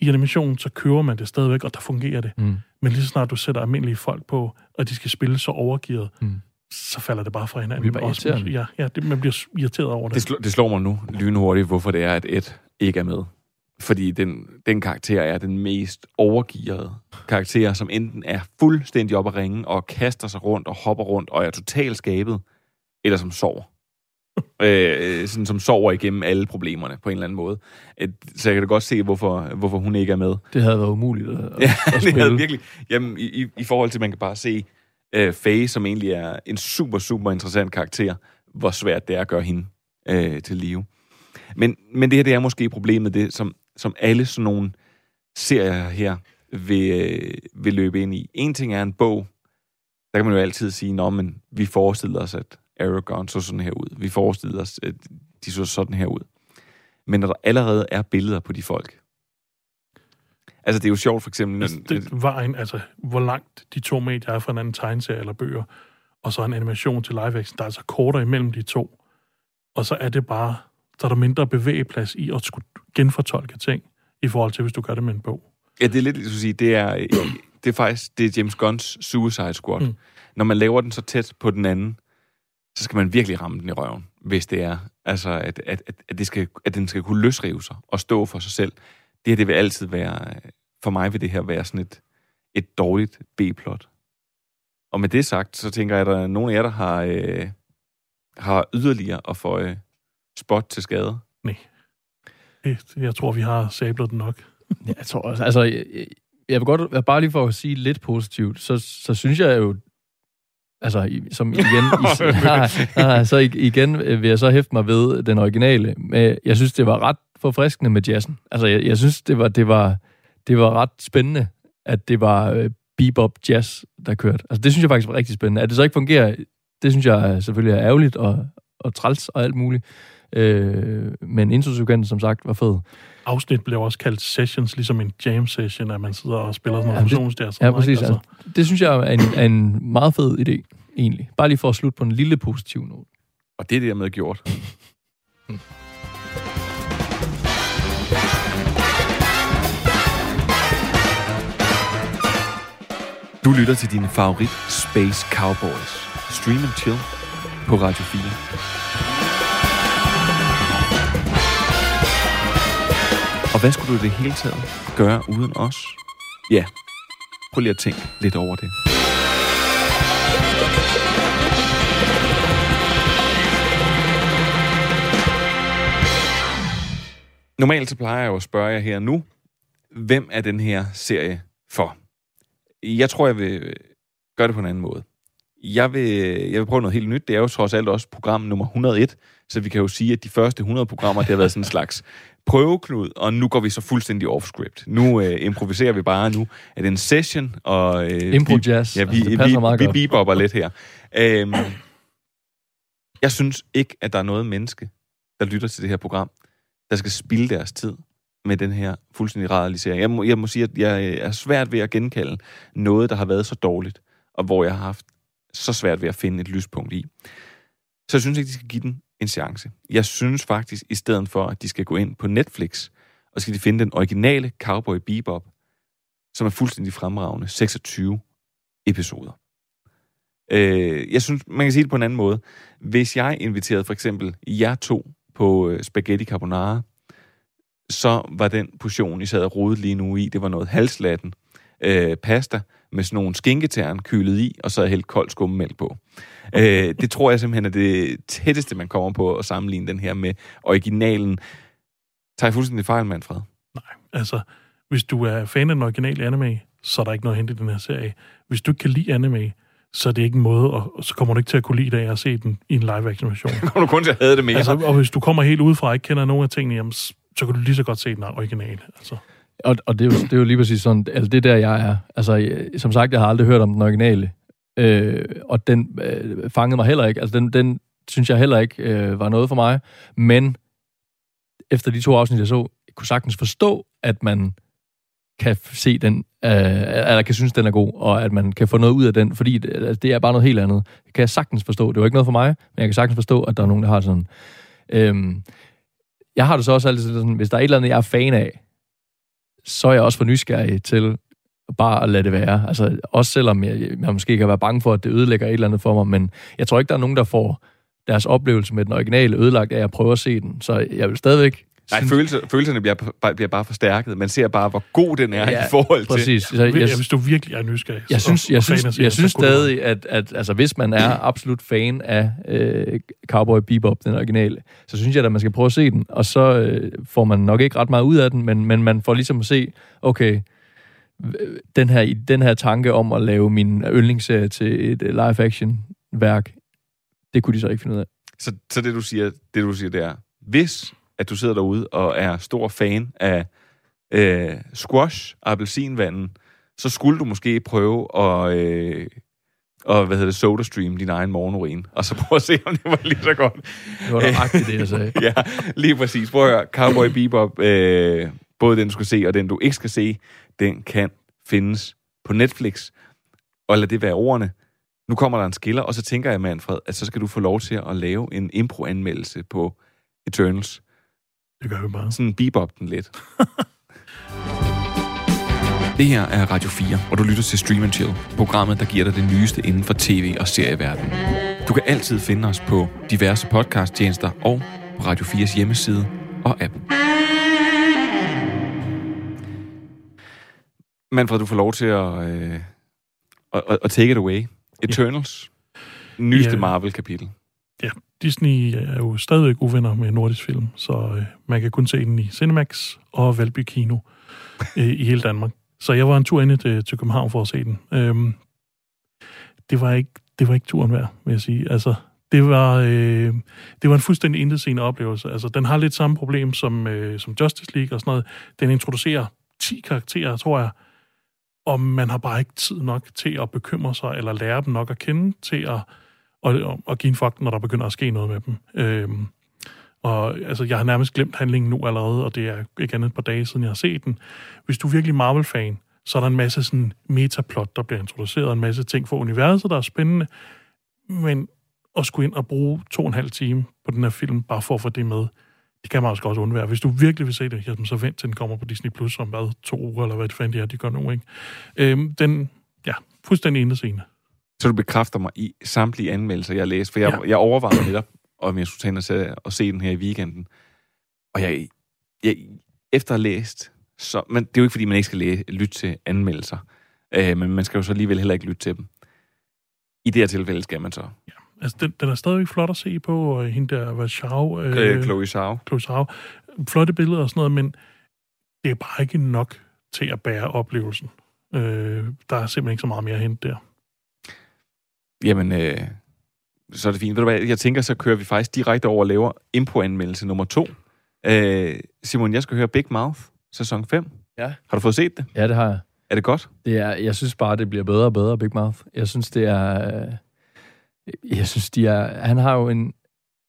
I animationen, så kører man det stadigvæk, og der fungerer det. Mm. Men lige så snart du sætter almindelige folk på, og de skal spille så overgivet, Mm. Så falder det bare fra hinanden. Det bliver Også-. Ja, ja det, man bliver irriteret over det. Det, slår, det slår mig nu lynhurtigt, hvorfor det er, at Ed ikke er med. Fordi den, den karakter er den mest overgearede karakter, som enten er fuldstændig op at ringe, og kaster sig rundt og hopper rundt, og er totalt skabet, eller som sover. øh, sådan som sover igennem alle problemerne på en eller anden måde. Øh, Så jeg kan da godt se, hvorfor, hvorfor hun ikke er med. Det havde været umuligt at, at, Ja, at det spille. havde virkelig... Jamen, i, i, i forhold til, at man kan bare se øh, Faye, som egentlig er en super, super interessant karakter, hvor svært det er at gøre hende øh, til live. Men, men det her, det er måske problemet, det som, som alle sådan nogle serier her vil, øh, vil løbe ind i. En ting er en bog, der kan man jo altid sige, Nå, men vi forestiller os, at Aragorn så sådan her ud. Vi forestiller os, at de så sådan her ud. Men når der allerede er billeder på de folk, Altså, det er jo sjovt, for eksempel... Altså, det en, altså, hvor langt de to medier er fra en anden tegneserie eller bøger, og så en animation til live action, der er altså kortere imellem de to. Og så er det bare, så er der mindre bevægeplads i at skulle genfortolke ting, i forhold til, hvis du gør det med en bog. Ja, det er lidt, skulle sige, det er, det er faktisk det er James Gunns Suicide Squad. Mm. Når man laver den så tæt på den anden, så skal man virkelig ramme den i røven, hvis det er, altså, at, at, at, at, det skal, at den skal kunne løsrive sig og stå for sig selv. Det her, det vil altid være, for mig vil det her være sådan et, et dårligt B-plot. Og med det sagt, så tænker jeg, at der er nogle af jer, der har, øh, har yderligere at få øh, spot til skade. Det- Jeg tror, vi har sablet den nok. Ja, jeg tror også, altså, jeg, jeg vil godt, bare lige for at sige lidt positivt, så, så synes jeg jo, altså, som igen, i, nej, nej, så igen vil jeg så hæfte mig ved den originale, men jeg synes, det var ret forfriskende med jazzen. Altså, jeg, jeg synes, det var, det, var, det var ret spændende, at det var øh, bebop jazz, der kørte. Altså, det synes jeg faktisk var rigtig spændende. At det så ikke fungerer, det synes jeg selvfølgelig er ærgerligt og, og træls og alt muligt. Øh, men introsekvensen, som sagt, var fed. Afsnit blev også kaldt sessions, ligesom en jam session, at man sidder og spiller sådan Ja, noget det- fusionsjazz. Ja, præcis. Altså. Det synes jeg er en, er en meget fed idé, egentlig. Bare lige for at slutte på en lille positiv note. Og det er det dermed gjort. Du lytter til din favorit Space Cowboys. Stream and chill på Radio 4. Og hvad skulle du i det hele taget gøre uden os? Ja, prøv lige at tænke lidt over det. Normalt så plejer jeg jo at spørge jer her nu, hvem er den her serie for? Jeg tror, jeg vil gøre det på en anden måde. Jeg vil, jeg vil prøve noget helt nyt. Det er jo trods alt også program nummer 101, så vi kan jo sige, at de første 100 programmer, det har været sådan en slags prøveknud, og nu går vi så fuldstændig off-script. Nu øh, improviserer vi bare. Nu er det en session, og... Øh, Impro vi- jazz. Ja, vi, Altså, det passer vi, meget vi godt. bebopper lidt her. Øhm, jeg synes ikke, at der er noget menneske, der lytter til det her program, der skal spilde deres tid med den her fuldstændig realisering. Jeg må, jeg må sige, at jeg øh, er svært ved at genkalde noget, der har været så dårligt, og hvor jeg har haft så svært ved at finde et lyspunkt i. Så jeg synes ikke, de skal give den en chance. Jeg synes faktisk, i stedet for, at de skal gå ind på Netflix, og skal de finde den originale Cowboy Bebop, som er fuldstændig fremragende, 26 episoder. Øh, jeg synes, man kan sige det på en anden måde. Hvis jeg inviterede for eksempel jer to på øh, spaghetti carbonara, så var den portion, I sad og rodede lige nu i, det var noget halslatten øh, pasta med sådan nogle skinketern kølet i, og så helt koldt skummemælk på. Øh, det tror jeg simpelthen er det tætteste, man kommer på at sammenligne den her med originalen. Tager jeg fuldstændig fejl, Manfred? Altså, hvis du er fan af den originale anime, så er der ikke noget at hente i den her serie. Hvis du ikke kan lide anime, så er det ikke en måde, og så kommer du ikke til at kunne lide det at se den i en live-action version. Kommer du kun til at have det mere? altså, og hvis du kommer helt udefra og ikke kender nogen af tingene, jamen, så kan du lige så godt se den originale. Altså. Og, og det, er jo, det er jo lige præcis sådan, altså det der, jeg er. Altså, jeg, som sagt, jeg har aldrig hørt om den originale. Øh, og den øh, fangede mig heller ikke. Altså, den, den, synes jeg heller ikke øh, var noget for mig. Men efter de to afsnit, jeg så, jeg kunne sagtens forstå, at man kan se den, øh, eller kan synes, den er god, og at man kan få noget ud af den, fordi det, altså, det er bare noget helt andet. Det kan jeg sagtens forstå. Det var ikke noget for mig, men jeg kan sagtens forstå, at der er nogen, der har sådan. Øh, jeg har det så også altid sådan, hvis der er et eller andet, jeg er fan af, så er jeg også for nysgerrig til bare at lade det være. Altså, også selvom jeg, jeg måske kan være bange for, at det ødelægger et eller andet for mig, men jeg tror ikke, der er nogen, der får deres oplevelse med den originale ødelagt af at prøve at se den. Så jeg vil stadigvæk Nej, synes- følelse, følelserne bliver, bare- bliver bare forstærket. Man ser bare, hvor god den er Ja, i forhold til... Præcis. Jeg, jeg, hvis du virkelig er nysgerrig. jeg synes, og- jeg synes, jeg så synes stadig, at, at altså, hvis man er absolut fan af øh, Cowboy Bebop, den originale, så synes jeg, at man skal prøve at se den, og så øh, får man nok ikke ret meget ud af den, men, men man får ligesom at se, okay, øh, den her, den her tanke om at lave min yndlingsserie til et øh, live-action-værk, det kunne de så ikke finde ud af. Så, så det, du siger, det, du siger, det er, hvis at du sidder derude og er stor fan af øh, squash, appelsinvanden, så skulle du måske prøve at, øh, og, hvad hedder det, SodaStream din egen morgenurin, og så prøve at se, om det var lige så godt. Det var nøjagtigt det, jeg sagde. ja, lige præcis. Prøv at høre, Cowboy Bebop, øh, både den, du skal se, og den, du ikke skal se, den kan findes på Netflix. Og lad det være ordene. Nu kommer der en skiller, og så tænker jeg, Manfred, at så skal du få lov til at lave en impro-anmeldelse på Eternals. Det gør vi bare. Sådan bebop den lidt. Det her er Radio 4, hvor du lytter til Stream and Chill, programmet, der giver dig det nyeste inden for tv- og serieverdenen. Du kan altid finde os på diverse podcasttjenester og på Radio 4's hjemmeside og app. Manfred, du får lov til at, øh, at, at, take it away. Eternals. Nyeste Ja. Marvel-kapitel. Disney er jo stadigvæk uvenner med nordisk film, så øh, man kan kun se den i Cinemax og Valby Kino øh, i hele Danmark. Så jeg var en tur ind til, øh, til København for at se den. Øhm, det, var ikke, det var ikke turen værd, vil jeg sige. Altså, det var, øh, det var en fuldstændig intetsigende oplevelse. Altså, den har lidt samme problem som, øh, som Justice League og sådan noget. Den introducerer 10 karakterer, tror jeg, og man har bare ikke tid nok til at bekymre sig, eller lære dem nok at kende, til at, og, og, give en fuck, når der begynder at ske noget med dem. Øhm, og altså, jeg har nærmest glemt handlingen nu allerede, og det er ikke andet et par dage siden, jeg har set den. Hvis du er virkelig Marvel-fan, så er der en masse sådan metaplot, der bliver introduceret, en masse ting for universet, der er spændende, men at skulle ind og bruge to og en halv time på den her film, bare for at få det med, det kan man også godt undvære. Hvis du virkelig vil se det, jamen, så vent til den kommer på Disney Plus om hvad, to uger, eller hvad det fanden det er, de gør nu, ikke? Øhm, den, ja, fuldstændig indescene. Så du bekræfter mig i samtlige anmeldelser, jeg har læst, for jeg, ja. jeg overvejede netop, om jeg skulle tage ind og se, og se den her i weekenden. Og jeg, jeg efter at have læst, så, men det er jo ikke, fordi man ikke skal læ- lytte til anmeldelser, øh, men man skal jo så alligevel heller ikke lytte til dem. I det her tilfælde skal man så. Altså, den, den er stadigvæk flot at se på, og hende der, hvad Chau... Øh, Chloe Zhao. Chloe Zhao. Flotte billeder og sådan noget, men det er bare ikke nok til at bære oplevelsen. Øh, der er simpelthen ikke så meget mere at hente der. Jamen, øh, så er det fint. Ved du hvad, jeg tænker, så kører vi faktisk direkte over og laver info-anmeldelse nummer to. Øh, Simon, jeg skal høre Big Mouth, sæson 5. Ja. Har du fået set det? Ja, det har jeg. Er det godt? Det er, jeg synes bare, det bliver bedre og bedre, Big Mouth. Jeg synes, det er... øh, Jeg synes, de er... Han har jo en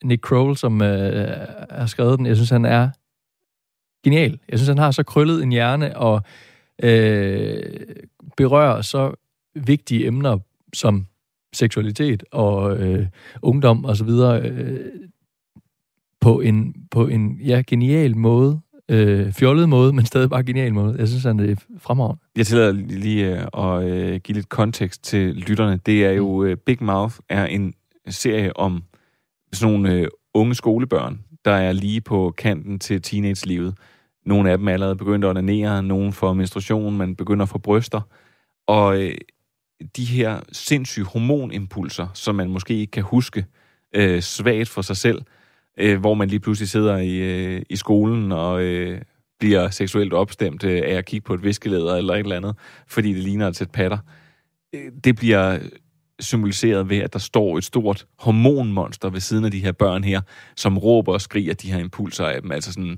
Nick Kroll, som øh, har skrevet den. Jeg synes, han er genial. Jeg synes, han har så krøllet en hjerne og øh, berører så vigtige emner som seksualitet og øh, ungdom og så videre øh, på en, på en ja, genial måde. Øh, fjollet måde, men stadig bare genial måde. Jeg synes, han er fremragende. Jeg tillader lige øh, at øh, give lidt kontekst til lytterne. Det er jo, øh, Big Mouth er en serie om sådan nogle øh, unge skolebørn, der er lige på kanten til teenage-livet. Nogle af dem er allerede begyndt at onanere, nogle får menstruation, man begynder at få bryster. Og øh, de her sindssyge hormonimpulser, som man måske ikke kan huske øh, svagt for sig selv, øh, hvor man lige pludselig sidder i, øh, i skolen og øh, bliver seksuelt opstemt øh, af at kigge på et viskelæder eller et eller andet, fordi det ligner et sæt patter. Øh, det bliver symboliseret ved, at der står et stort hormonmonster ved siden af de her børn her, som råber og skriger de her impulser af dem. Altså sådan,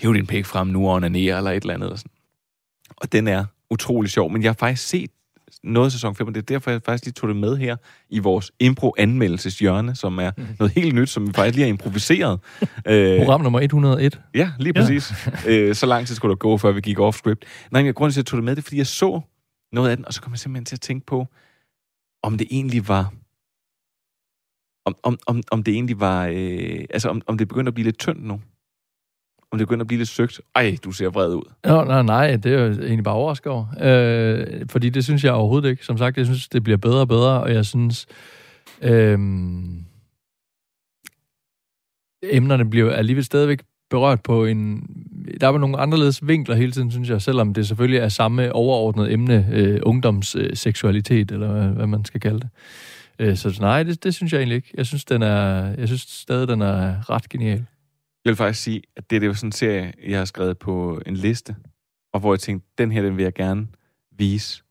hæv din pæk frem nu og onanere eller et eller andet. Eller sådan. Og den er utrolig sjov, men jeg har faktisk set noget sæson 5, og det er derfor, jeg faktisk lige tog det med her i vores impro-anmeldelseshjørne, som er noget helt nyt, som vi faktisk lige har improviseret. øh, Program nummer 101. Ja, lige Ja. præcis. øh, så lang tid skulle der gå, før vi gik off-script. Nej, men grunden til, at jeg tog det med, det er, fordi jeg så noget af den, og så kom jeg simpelthen til at tænke på, om det egentlig var... Om, om, om, om det egentlig var... Øh, altså, om, om det begyndte at blive lidt tyndt nu. Om det begynder at blive lidt søgt. Ej, du ser vred ud. Nå, nej, nej, det er jo egentlig bare overrasket over. Øh, fordi det synes jeg overhovedet ikke. Som sagt, jeg synes, det bliver bedre og bedre, og jeg synes... Øh, emnerne bliver alligevel stadigvæk berørt på en... Der er nogle anderledes vinkler hele tiden, synes jeg, selvom det selvfølgelig er samme overordnet emne, øh, ungdomsseksualitet, eller hvad, hvad man skal kalde det. Øh, så nej, det, det synes jeg egentlig ikke. Jeg synes, den er, jeg synes stadig, den er ret genial. Jeg vil faktisk sige, at det, det er jo sådan en serie, jeg har skrevet på en liste, og hvor jeg tænkte, den her, den vil jeg gerne vise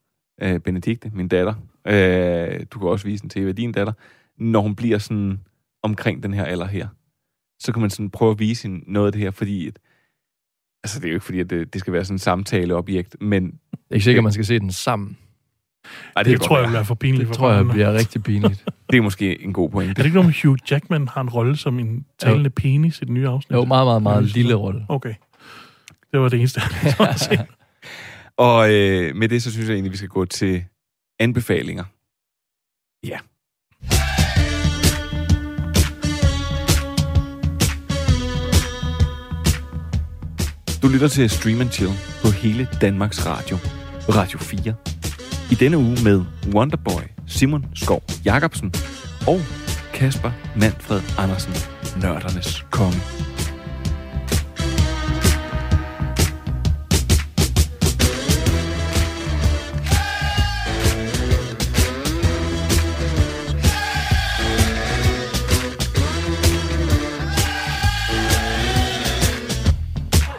øh, Benedikte, min datter. Øh, du kan også vise den til din datter. Når hun bliver sådan omkring den her alder her, så kan man sådan prøve at vise hende noget af det her, fordi... Et, altså, det er jo ikke fordi, at det, det skal være sådan en samtaleobjekt, men... Det er ikke sikkert, at man skal se den sammen. Ej, Det, det tror jeg vil være. for pinligt Det for tror jeg bliver rigtig pinligt. Det er måske en god Er pointe. det ikke noget med Hugh Jackman har en rolle som en talende penis i det nye afsnit? Jo, meget, meget, meget lille rolle. Okay. Det var det eneste, jeg havde set. Og øh, med det, så synes jeg egentlig, vi skal gå til anbefalinger. Ja. Du lytter til Stream and Chill på hele Danmarks Radio, Radio 4. I denne uge med Wonderboy, Simon Skov Jacobsen og Kasper Manfred Andersen, nørdernes konge.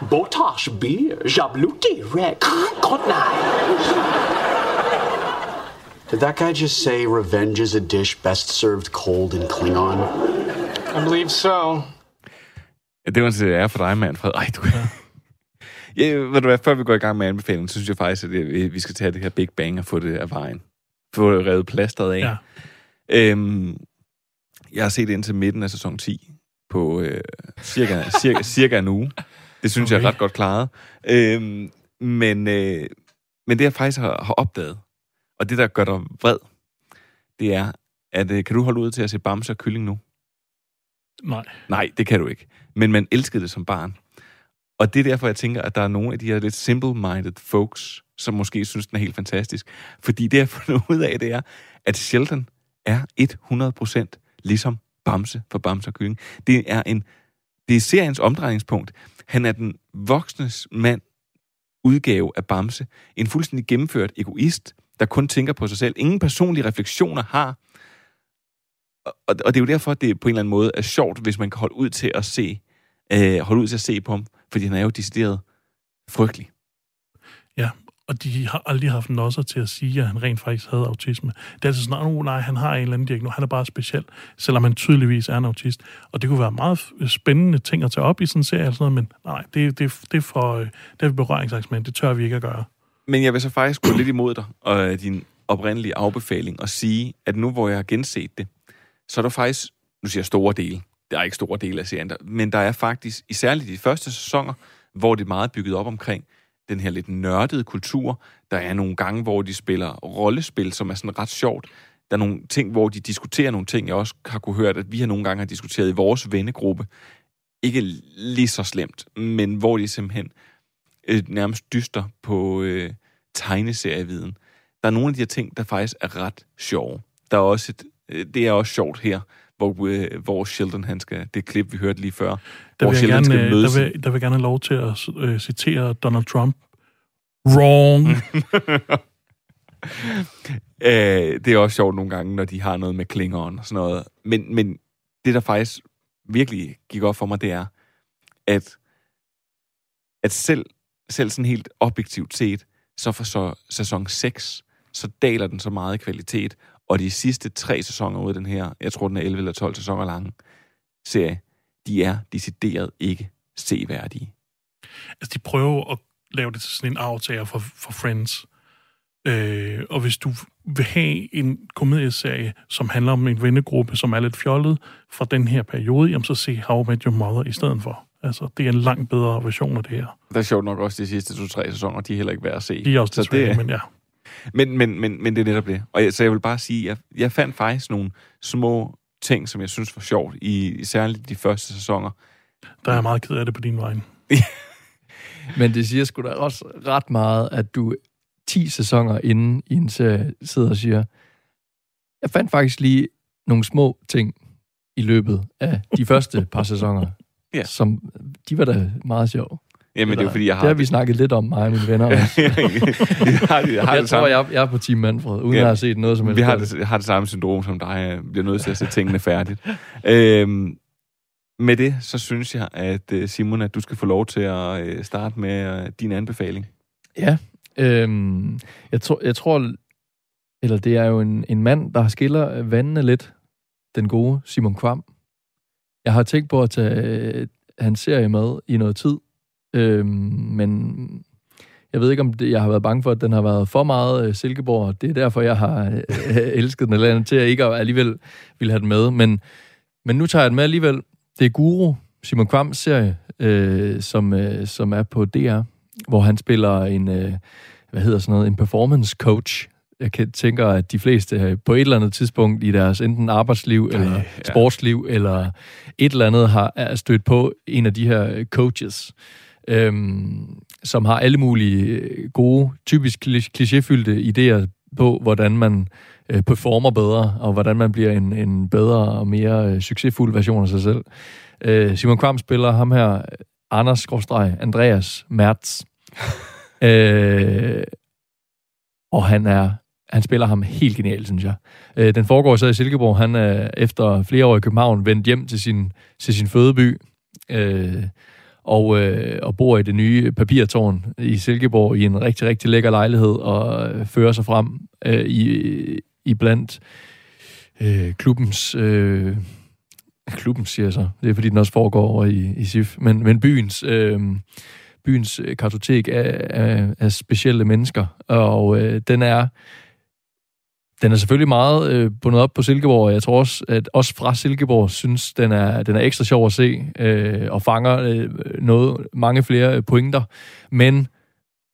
Botash, beer, Jabluti Red, godt nej. Did that guy just say revenge is a dish best served cold in Klingon? I believe so. Ja, det var til ære for dig, Manfred. Ej, du... Ja, ved du hvad, før vi går i gang med anbefalingen, så synes jeg faktisk, at det, vi skal tage det her Big Bang og få det af vejen. Få det revet plasteret af. Ja. Øhm, jeg har set indtil midten af sæson 10 på øh, cirka, cirka, cirka en uge. Det synes okay. jeg er ret godt klaret. Øhm, men, øh, men det, jeg faktisk har, har opdaget, og det, der gør dig vred, det er, at øh, kan du holde ud til at se Bamse og Kylling nu? Nej. Nej, det kan du ikke. Men man elskede det som barn. Og det er derfor, jeg tænker, at der er nogle af de her lidt simple-minded folks, som måske synes, den er helt fantastisk. Fordi det, jeg har fundet ud af, det er, at Sheldon er 100% ligesom Bamse for Bamse og Kylling. Det er, en, det er seriens omdrejningspunkt. Han er den voksnes mand udgave af Bamse. En fuldstændig gennemført egoist, der kun tænker på sig selv. Ingen personlige refleksioner har. Og, og det er jo derfor, at det på en eller anden måde er sjovt, hvis man kan holde ud til at se, øh, holde ud til at se på ham, fordi han er jo decideret frygtelig. Ja, og de har aldrig haft nosser til at sige, at han rent faktisk havde autisme. Det er altså sådan, oh, nej, han har en eller anden diagnose, han er bare speciel, selvom han tydeligvis er en autist. Og det kunne være meget spændende ting at tage op i sådan en serie, eller sådan noget, men nej, det, det, det er for øh, det er berøringsangst, men det tør vi ikke at gøre. Men jeg vil så faktisk gå lidt imod dig og øh, din oprindelige afbefaling og sige, at nu hvor jeg har genset det, så er der faktisk, nu siger jeg store dele, der er ikke store dele af serien, der, men der er faktisk, især i de første sæsoner, hvor det er meget bygget op omkring den her lidt nørdede kultur. Der er nogle gange, hvor de spiller rollespil, som er sådan ret sjovt. Der er nogle ting, hvor de diskuterer nogle ting, jeg også har kunne høre, at vi har nogle gange har diskuteret i vores vennegruppe. Ikke lige så slemt, men hvor de simpelthen øh, nærmest dyster på øh, tegneserieviden. Der er nogle af de her ting, der faktisk er ret sjove. Der er også et, øh, det er også sjovt her, hvor, øh, hvor Sheldon, han skal, det klip, vi hørte lige før, Der hvor Sheldon gerne, skal øh, møde der, vil, der vil gerne have lov til at øh, citere Donald Trump. Wrong. Øh, det er også sjovt nogle gange, når de har noget med klingeren og sådan noget. Men, men det, der faktisk virkelig gik op for mig, det er, at, at selv, selv sådan helt objektivt set, så for så sæson 6, så daler den så meget i kvalitet, og de sidste tre sæsoner ud af den her, jeg tror den er 11 eller 12 sæsoner lange serie, de er decideret ikke seværdige. Altså, de prøver at lave det til sådan en aftager for, for Friends. Øh, og hvis du vil have en komedieserie, som handler om en vennegruppe, som er lidt fjollet fra den her periode, jamen så se How I Met Your Mother i stedet for. Altså, det er en langt bedre version af det her. Der er sjovt nok også de sidste to-tre sæsoner, de er heller ikke værd at se. De er også Så det- men ja. Men, men, men, men det er netop det. Og jeg, så jeg vil bare sige, at jeg, jeg fandt faktisk nogle små ting, som jeg synes var sjovt, i, i særligt de første sæsoner. Der er jeg meget ked af det på din vej. Men det siger sgu da også ret meget, at du 10 sæsoner inden i en serie sidder og siger, jeg fandt faktisk lige nogle små ting i løbet af de første par sæsoner, Ja. som de var da meget sjove. Jamen, det er fordi, jeg har... Det har vi snakket lidt om, mig og mine venner også. jeg har, jeg har jeg det tror, jeg, jeg er på Team Manfred, uden Ja. at have set noget som helst. Vi har det, har det samme syndrom som dig. Jeg bliver nødt til at se tingene færdigt. Øhm, med det, så synes jeg, at øh, Simon, at du skal få lov til at øh, starte med øh, din anbefaling. Ja, øhm, jeg, tror, jeg tror, eller det er jo en, en mand, der skiller vandene lidt, den gode Simon Kvam. Jeg har tænkt på at tage øh, hans serie med i noget tid, øh, men jeg ved ikke, om det, jeg har været bange for, at den har været for meget øh, Silkeborg, og det er derfor, jeg har øh, elsket den eller andet, til at ikke alligevel ville have den med. Men, men nu tager jeg den med alligevel. Det er Guru, Simon Kvams serie, øh, som, øh, som er på DR hvor han spiller en, øh, hvad hedder sådan noget, en performance coach. Jeg kan tænker, at de fleste øh, på et eller andet tidspunkt i deres enten arbejdsliv, eller ja. sportsliv, eller et eller andet har er stødt på en af de her øh, coaches, øhm, som har alle mulige øh, gode, typisk kli- klichéfyldte idéer på, hvordan man øh, performer bedre, og hvordan man bliver en, en bedre og mere øh, succesfuld version af sig selv. Øh, Simon Kvam spiller ham her, Anders Andreas Mertz. øh, og han er han spiller ham helt genialt, synes jeg. Øh, den foregår så i Silkeborg. Han er efter flere år i København vendt hjem til sin, til sin fødeby. Øh, og, øh, og bor i det nye papirtårn i Silkeborg i en rigtig, rigtig lækker lejlighed og øh, fører sig frem øh, i, i blandt øh, klubbens... Øh, klubben, siger jeg så. Det er, fordi den også foregår over i, i SIF. Men, men byens, øh, byens kartotek af, af, af specielle mennesker. Og øh, den er den er selvfølgelig meget øh, bundet op på Silkeborg, og jeg tror også, at også fra Silkeborg synes, den er, den er ekstra sjov at se, øh, og fanger øh, noget, mange flere øh, pointer. Men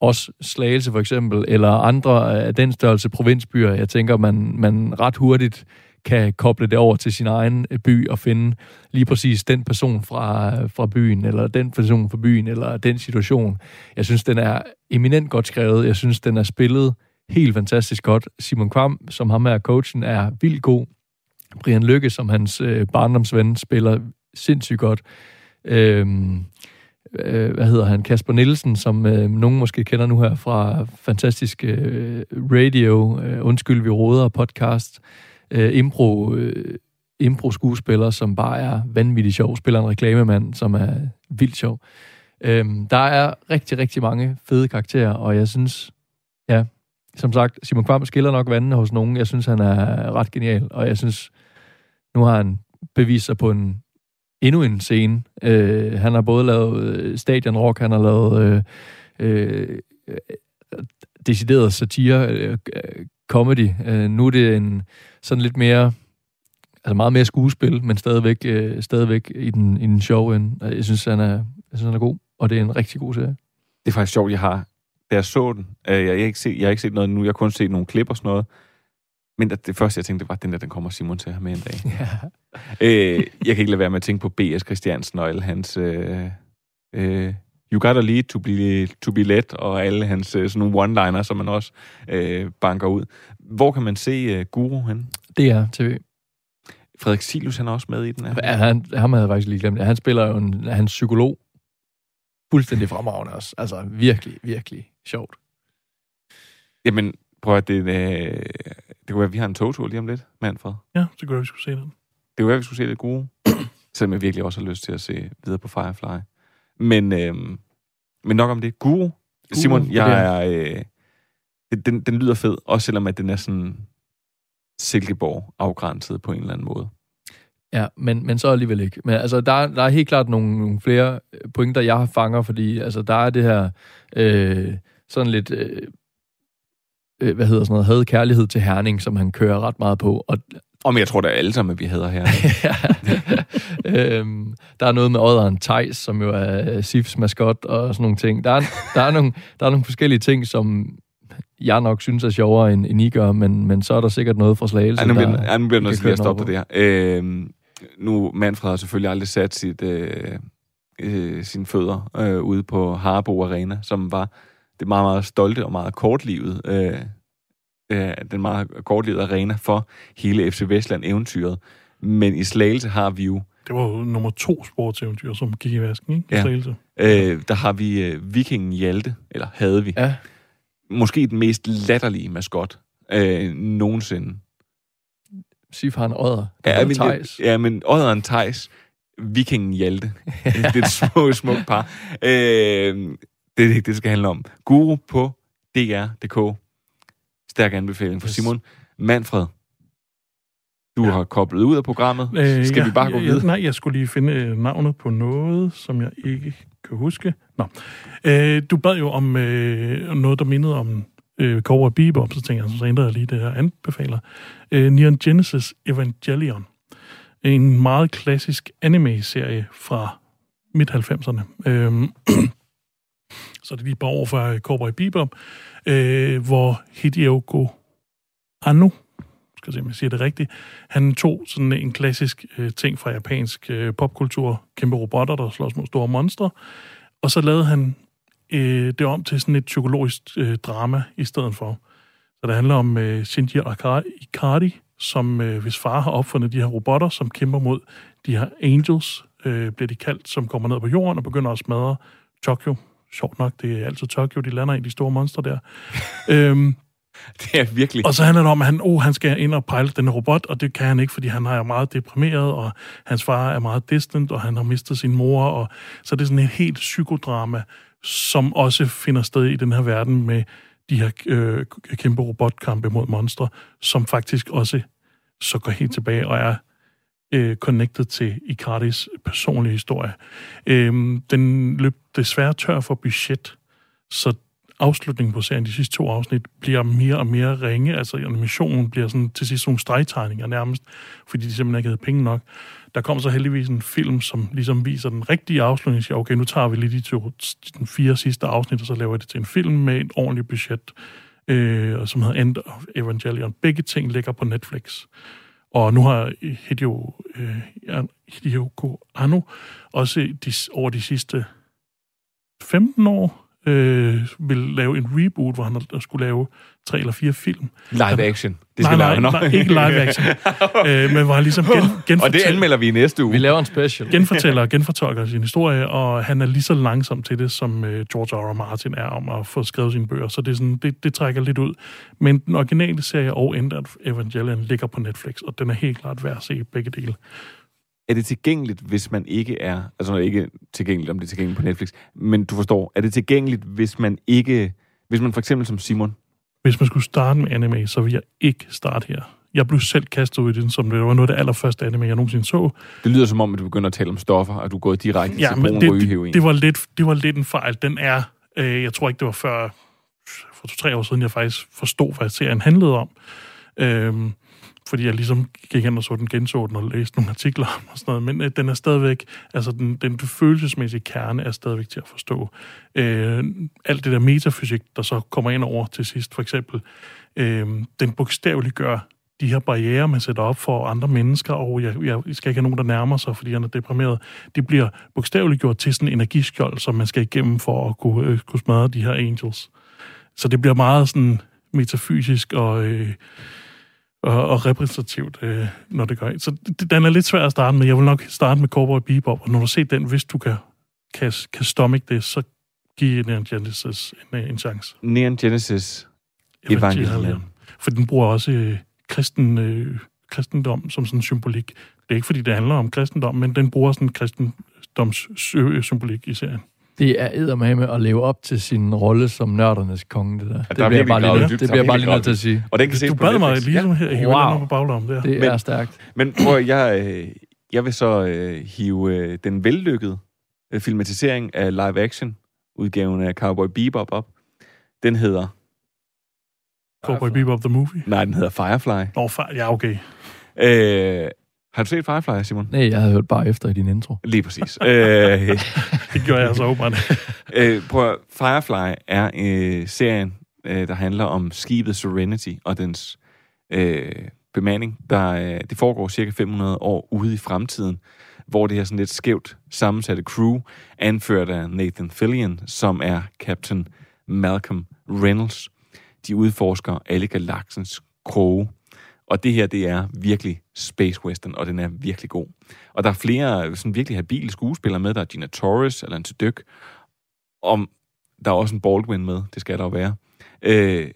også Slagelse for eksempel, eller andre af den størrelse provinsbyer, jeg tænker, man, man ret hurtigt kan koble det over til sin egen øh, by og finde lige præcis den person fra, fra byen, eller den person fra byen, eller den situation. Jeg synes, den er eminent godt skrevet. Jeg synes, den er spillet helt fantastisk godt. Simon Kvam, som ham er coachen, er vildt god. Brian Lykke, som hans øh, barndomsven, spiller sindssygt godt. Øhm, øh, hvad hedder han? Kasper Nielsen, som øh, nogen måske kender nu her fra fantastisk øh, radio, øh, Undskyld, vi råder podcast øh, impro, øh, impro-skuespiller, som bare er vanvittigt sjov, spiller en reklamemand, som er vildt sjov. Øhm, der er rigtig, rigtig mange fede karakterer, og jeg synes, som sagt, Simon Kvam skiller nok vandene hos nogen. Jeg synes, han er ret genial, og jeg synes, nu har han bevist sig på en endnu en scene. Øh, han har både lavet øh, Stadion Rock, han har lavet øh, øh, decideret satire, øh, comedy. Øh, nu er det en sådan lidt mere, altså meget mere skuespil, men stadigvæk, øh, stadigvæk i den, i den show end. Jeg synes, han er, jeg synes, han er god, og det er en rigtig god serie. Det er faktisk sjovt, jeg har, da jeg så den, øh, jeg, jeg, har ikke set, jeg har ikke set noget nu, jeg har kun set nogle klip og sådan noget, men det, første, jeg tænkte, det var, den der, den kommer Simon til at have med en dag. Ja. øh, jeg kan ikke lade være med at tænke på B.S. Christiansen og alle hans... Øh, øh, you gotta lead to be, to be led, og alle hans øh, sådan nogle one-liner, som man også øh, banker ud. Hvor kan man se øh, Guru hen? Det er TV. Frederik Silus, han er også med i den her. Ja, han, ham havde jeg faktisk lige glemt. Han spiller jo en, han er psykolog. Fuldstændig fremragende også. Altså virkelig, virkelig sjovt. Jamen, prøv at det, øh, det kunne være, at vi har en togtur lige om lidt, Manfred. Ja, så kunne jeg, vi skulle se den. Det kunne være, at vi skulle se lidt gode. Selvom jeg virkelig også har lyst til at se videre på Firefly. Men, øh, men nok om det. Guru. Simon, det jeg er- er... Øh, den, den lyder fed, også selvom at den er sådan Silkeborg afgrænset på en eller anden måde. Ja, men, men så alligevel ikke. Men altså, der, er- der er helt klart nogle, nogle flere pointer, jeg har fanger, fordi altså, der er det her øh, sådan lidt øh, øh, hvad hedder sådan noget, havde kærlighed til Herning, som han kører ret meget på. Og Om jeg tror da alle sammen, at vi hedder her. øhm, der er noget med Odderen Tejs, som jo er øh, SIFs maskot og sådan nogle ting. Der er, der er, nogle, der er nogle forskellige ting, som jeg nok synes er sjovere, end, end I gør, men, men så er der sikkert noget fra Slagelse, Ej, nu bliver, der, ej, nu bliver nødt til at stoppe den det her. Øh, nu, Manfred har selvfølgelig aldrig sat sit, øh, øh, sine fødder øh, ude på Harbo Arena, som var det meget, meget stolte og meget kortlivet, øh, øh, den meget kortlivede arena for hele FC Vestland-eventyret. Men i Slagelse har vi jo, Det var jo nummer to sportseventyr, som gik i vasken, ikke? I Ja. Slagelse. øh, der har vi øh, Vikingen Hjalte, eller havde vi, Ja, måske den mest latterlige maskot øh, nogensinde. SIF har en Odder. Ja, men, Tejs. ja, men Odderen Thijs, Vikingen Hjalte. det er et smukt, smukt par. Øh, det er det, det skal handle om. Guru på DR.dk. Stærk anbefaling fra Yes. Simon. Manfred, du ja. har koblet ud af programmet. Øh, skal ja, vi bare gå ja, videre? Nej, jeg skulle lige finde øh, navnet på noget, som jeg ikke kan huske. Nå. Øh, du bad jo om øh, noget, der mindede om øh, Cowboy Bebop, så tænker jeg, så ændrer jeg lige det her anbefaler. Øh, Neon Genesis Evangelion. En meget klassisk anime-serie fra midt-90'erne. Øh, så det er lige bare over for Cowboy Bebop, øh, hvor Hideo Anno, skal jeg se, om jeg siger det rigtigt, han tog sådan en klassisk øh, ting fra japansk øh, popkultur, kæmpe robotter, der slås mod store monstre, og så lavede han øh, det om til sådan et psykologisk øh, drama i stedet for. Så det handler om øh, Shinji Ikari- Ikari, som øh, hvis far har opfundet de her robotter, som kæmper mod de her angels, øh, bliver de kaldt, som kommer ned på jorden og begynder at smadre Tokyo. Sjovt nok, det er altid Tokyo, de lander i de store monstre der. øhm, Det er virkelig... og så handler det om, at han, oh, han skal ind og pejle den robot, og det kan han ikke, fordi han er meget deprimeret, og hans far er meget distant, og han har mistet sin mor. Og, så det er sådan et helt psykodrama, som også finder sted i den her verden med de her øh, kæmpe robotkampe mod monstre, som faktisk også så går helt tilbage og er øh, connected til Ikaris personlige historie. Øh, den løb desværre tør for budget, så afslutningen på serien, de sidste to afsnit, bliver mere og mere ringe. Altså animationen bliver sådan, til sidst nogle stregtegninger nærmest, fordi de simpelthen ikke havde penge nok. Der kom så heldigvis en film, som ligesom viser den rigtige afslutning. Siger, okay, nu tager vi lige de to, de fire sidste afsnit, og så laver jeg det til en film med et ordentligt budget, øh, og som hedder End of Evangelion. Begge ting ligger på Netflix. Og nu har Hideo, øh, Hideo Anno også de, over de sidste 15 år øh, vil lave en reboot, hvor han skulle lave tre eller fire film. Live action. Det nej, skal nej, nok. nej, ikke live action. øh, men hvor han ligesom gen, Og det genfortæller, anmelder vi i næste uge. Vi laver en special. genfortæller og genfortolker sin historie, og han er lige så langsom til det, som øh, George R. R. Martin er om at få skrevet sine bøger. Så det, er sådan, det, det trækker lidt ud. Men den originale serie og End of Evangelion ligger på Netflix, og den er helt klart værd at se begge dele. Er det tilgængeligt, hvis man ikke er... Altså ikke tilgængeligt, om det er tilgængeligt på Netflix. Men du forstår, er det tilgængeligt, hvis man ikke... Hvis man for eksempel som Simon... Hvis man skulle starte med anime, så vil jeg ikke starte her. Jeg blev selv kastet ud i den, som det var noget af det allerførste anime, jeg nogensinde så. Det lyder som om, at du begynder at tale om stoffer, og du gået direkte Ja, til men det, det, det, var lidt, det var lidt en fejl. Den er, øh, jeg tror ikke, det var før for to-tre år siden, jeg faktisk forstod, hvad serien handlede om. Øhm, fordi jeg ligesom gik hen og så den, genså den og læste nogle artikler om og sådan noget. Men øh, den er stadigvæk, altså den, den følelsesmæssige kerne er stadigvæk til at forstå. Øh, alt det der metafysik, der så kommer ind over til sidst, for eksempel, øh, den bogstaveligt gør de her barriere, man sætter op for andre mennesker, og jeg, jeg skal ikke have nogen, der nærmer sig, fordi han er deprimeret. Det bliver bogstaveligt gjort til sådan en energiskjold, som man skal igennem for at kunne, øh, kunne smadre de her angels. Så det bliver meget sådan metafysisk og, øh, og, og repræsentativt, øh, når det gør. Så det, den er lidt svær at starte med. Jeg vil nok starte med Cowboy Bebop, og når du ser den, hvis du kan, kan, kan stomach det, så giv Neon Genesis en, en chance. Neon Genesis Evangelion. For den bruger også øh, kristen, øh, kristendom som sådan symbolik. Det er ikke, fordi det handler om kristendom, men den bruger sådan en kristendoms øh, symbolik i serien. Det er eddermame at leve op til sin rolle som nørdernes konge, det der. det er bliver jeg virkelig bare lige, dybt. det Der er bliver jeg bare lige nødt til at sige. Og den kan ses Du på bad mig Netflix. ligesom her, hive Wow. på baglommen der. Det Men- er stærkt. Men prøv, jeg, øh, jeg vil så øh, hive øh, den vellykkede øh, filmatisering af live-action udgaven af Cowboy Bebop op. Den hedder Cowboy Bebop The Movie. Nej, den hedder Firefly. Nå, fa- ja, okay. Øh, har du set Firefly, Simon? Nej, jeg havde hørt bare efter i din intro. Lige præcis. øh, Det gjorde jeg så åbenbart. øh, prøv at, Firefly er øh, serien, øh, der handler om skibet Serenity og dens øh, bemanding. Der, øh, det foregår cirka 500 år ude i fremtiden, hvor det her sådan lidt skævt sammensatte crew, anført af Nathan Fillion, som er Captain Malcolm Reynolds. De udforsker alle galaksens kroge. Og det her, det er virkelig space western, og den er virkelig god. Og der er flere sådan virkelig habile skuespillere med. Der er Gina Torres, Alan Tudyk, og der er også en Baldwin med, det skal der jo være. Øh,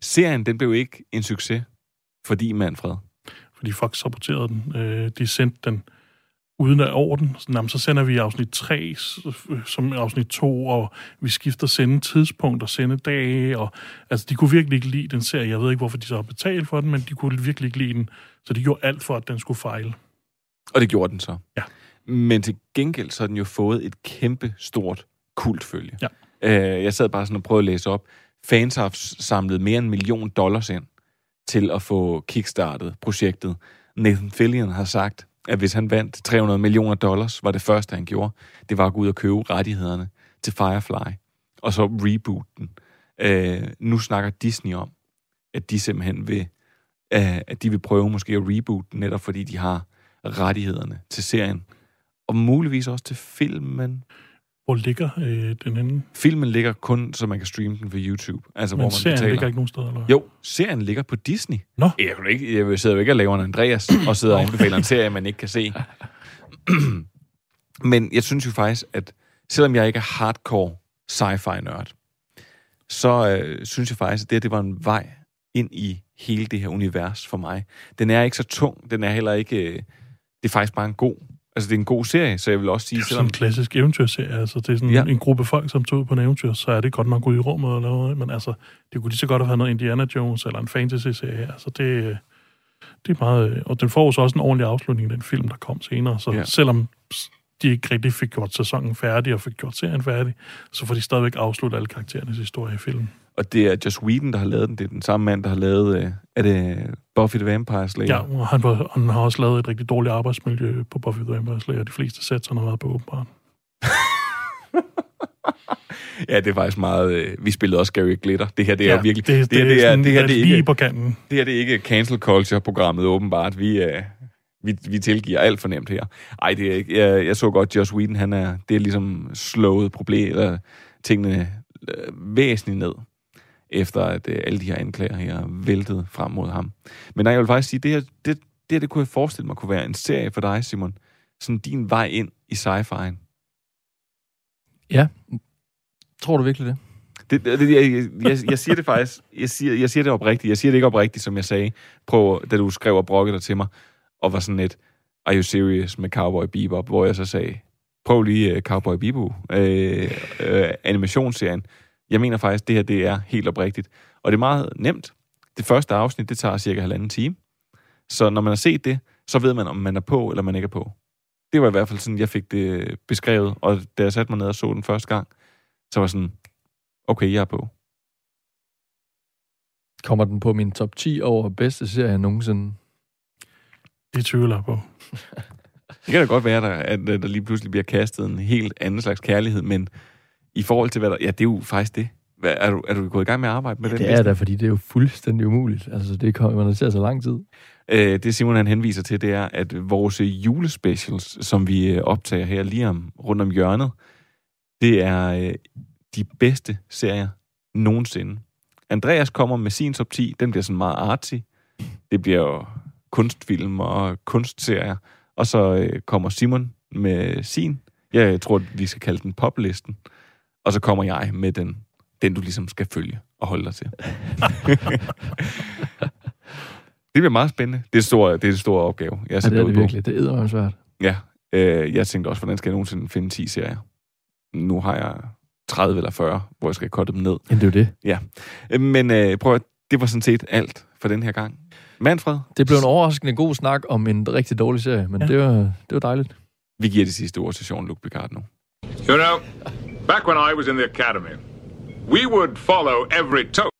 serien, den blev ikke en succes, fordi Manfred. Fordi Fox saboterede den. Øh, de sendte den uden at over den. Så, jamen, så sender vi afsnit 3 s- som afsnit 2, og vi skifter sende tidspunkt og sende dage. Og, altså, de kunne virkelig ikke lide den serie. Jeg ved ikke, hvorfor de så har betalt for den, men de kunne virkelig ikke lide den. Så de gjorde alt for, at den skulle fejle. Og det gjorde den så. Ja. Men til gengæld så har den jo fået et kæmpe stort kultfølge. Ja. Øh, jeg sad bare sådan og prøvede at læse op. Fans har samlet mere end en million dollars ind til at få kickstartet projektet. Nathan Fillion har sagt, at hvis han vandt 300 millioner dollars, var det første, han gjorde, det var at gå ud og købe rettighederne til Firefly, og så reboot den. Øh, nu snakker Disney om, at de simpelthen vil, øh, at de vil prøve måske at reboot den, netop fordi de har rettighederne til serien, og muligvis også til filmen. Hvor ligger øh, den henne? Filmen ligger kun, så man kan streame den på YouTube. Altså, hvor Men man serien betaler. ligger ikke nogen steder, eller? Jo, serien ligger på Disney. Nå. Jeg, kan ikke, jeg sidder jo ikke og laver en Andreas og sidder og anbefaler en serie, man ikke kan se. Men jeg synes jo faktisk, at selvom jeg ikke er hardcore sci-fi-nørd, så øh, synes jeg faktisk, at det, det var en vej ind i hele det her univers for mig. Den er ikke så tung, den er heller ikke... Øh, det er faktisk bare en god... Altså, det er en god serie, så jeg vil også sige, Det er sådan selvom... en klassisk eventyrserie. Altså, det er sådan Ja. en gruppe folk, som tog ud på en eventyr, så er det godt nok ud i rummet eller noget. Men altså, det kunne lige så godt have været noget Indiana Jones eller en fantasy-serie. Altså, det, det er meget... Og den får jo så også en ordentlig afslutning i den film, der kom senere. Så ja. selvom de ikke rigtig fik gjort sæsonen færdig og fik gjort serien færdig, så får de stadigvæk afsluttet alle karakterernes historie i filmen. Og det er Joss Whedon, der har lavet den. Det er den samme mand, der har lavet... Øh, er det Buffy the Vampire Slayer? Ja, han, var, han har også lavet et rigtig dårligt arbejdsmiljø på Buffy the Vampire Slayer. De fleste sæt, han har været på åbenbart. Ja, det er faktisk meget... Øh, vi spillede også Gary Glitter. Det her, det er Ja, virkelig... det- det her, er det er, sådan det her, det er lige ikke, på kanten. Det her, det er ikke cancel culture-programmet, åbenbart. Vi, øh, vi, vi tilgiver alt for nemt her. Ej, det er ikke... Jeg, jeg så godt, Joss Whedon, han er... Det er ligesom slået problem, eller tingene øh, væsentligt ned, efter at øh, alle de her anklager her væltet frem mod ham. Men nej, jeg vil faktisk sige, det her, det, det her, det kunne jeg forestille mig kunne være en serie for dig, Simon. Sådan din vej ind i sci-fi'en. Ja. Tror du virkelig det? Det, det, jeg, jeg, jeg siger det faktisk, jeg siger, jeg siger det oprigtigt. Jeg siger det ikke oprigtigt, som jeg sagde, prøv, da du skrev og brokkede dig til mig, og var sådan lidt, are you serious med Cowboy Bebop, hvor jeg så sagde, prøv lige uh, Cowboy Bebop, øh, øh, animationsserien. Jeg mener faktisk, det her det er helt oprigtigt. Og det er meget nemt. Det første afsnit, det tager cirka halvanden time. Så når man har set det, så ved man, om man er på, eller man ikke er på. Det var i hvert fald sådan, jeg fik det beskrevet. Og da jeg satte mig ned og så den første gang, så var jeg sådan, okay, jeg er på. Kommer den på min top 10 over bedste serie nogensinde? Det tvivler jeg på. Det kan da godt være, der, at der lige pludselig bliver kastet en helt anden slags kærlighed, men i forhold til, hvad der... Ja, det er jo faktisk det. Hvad, er, du, er du gået i gang med at arbejde med den Det er da, fordi det er jo fuldstændig umuligt. Altså, det kommer man til så lang tid. Øh, det Simon han henviser til, det er, at vores julespecials, som vi øh, optager her lige om, rundt om hjørnet, det er øh, de bedste serier nogensinde. Andreas kommer med sin top 10, den bliver sådan meget artsy. Det bliver jo kunstfilm og kunstserier. Og så øh, kommer Simon med sin. Jeg tror, vi skal kalde den poplisten. Og så kommer jeg med den, den du ligesom skal følge og holde dig til. det bliver meget spændende. Det er, stor, det er en stor opgave. Jeg Ja, det er det på. virkelig. Det er svært. Ja, øh, jeg tænkte også, hvordan skal jeg nogensinde finde 10 serier? Nu har jeg 30 eller 40, hvor jeg skal korte dem ned. Men det er jo det. Ja, men øh, prøv at, det var sådan set alt for den her gang. Manfred, Det blev en overraskende god snak om en rigtig dårlig serie, men ja. det, var, det var dejligt. vi giver det sidste ord til Jean-Luc Picard nu. You know, back when I was in the academy, we would follow every toast.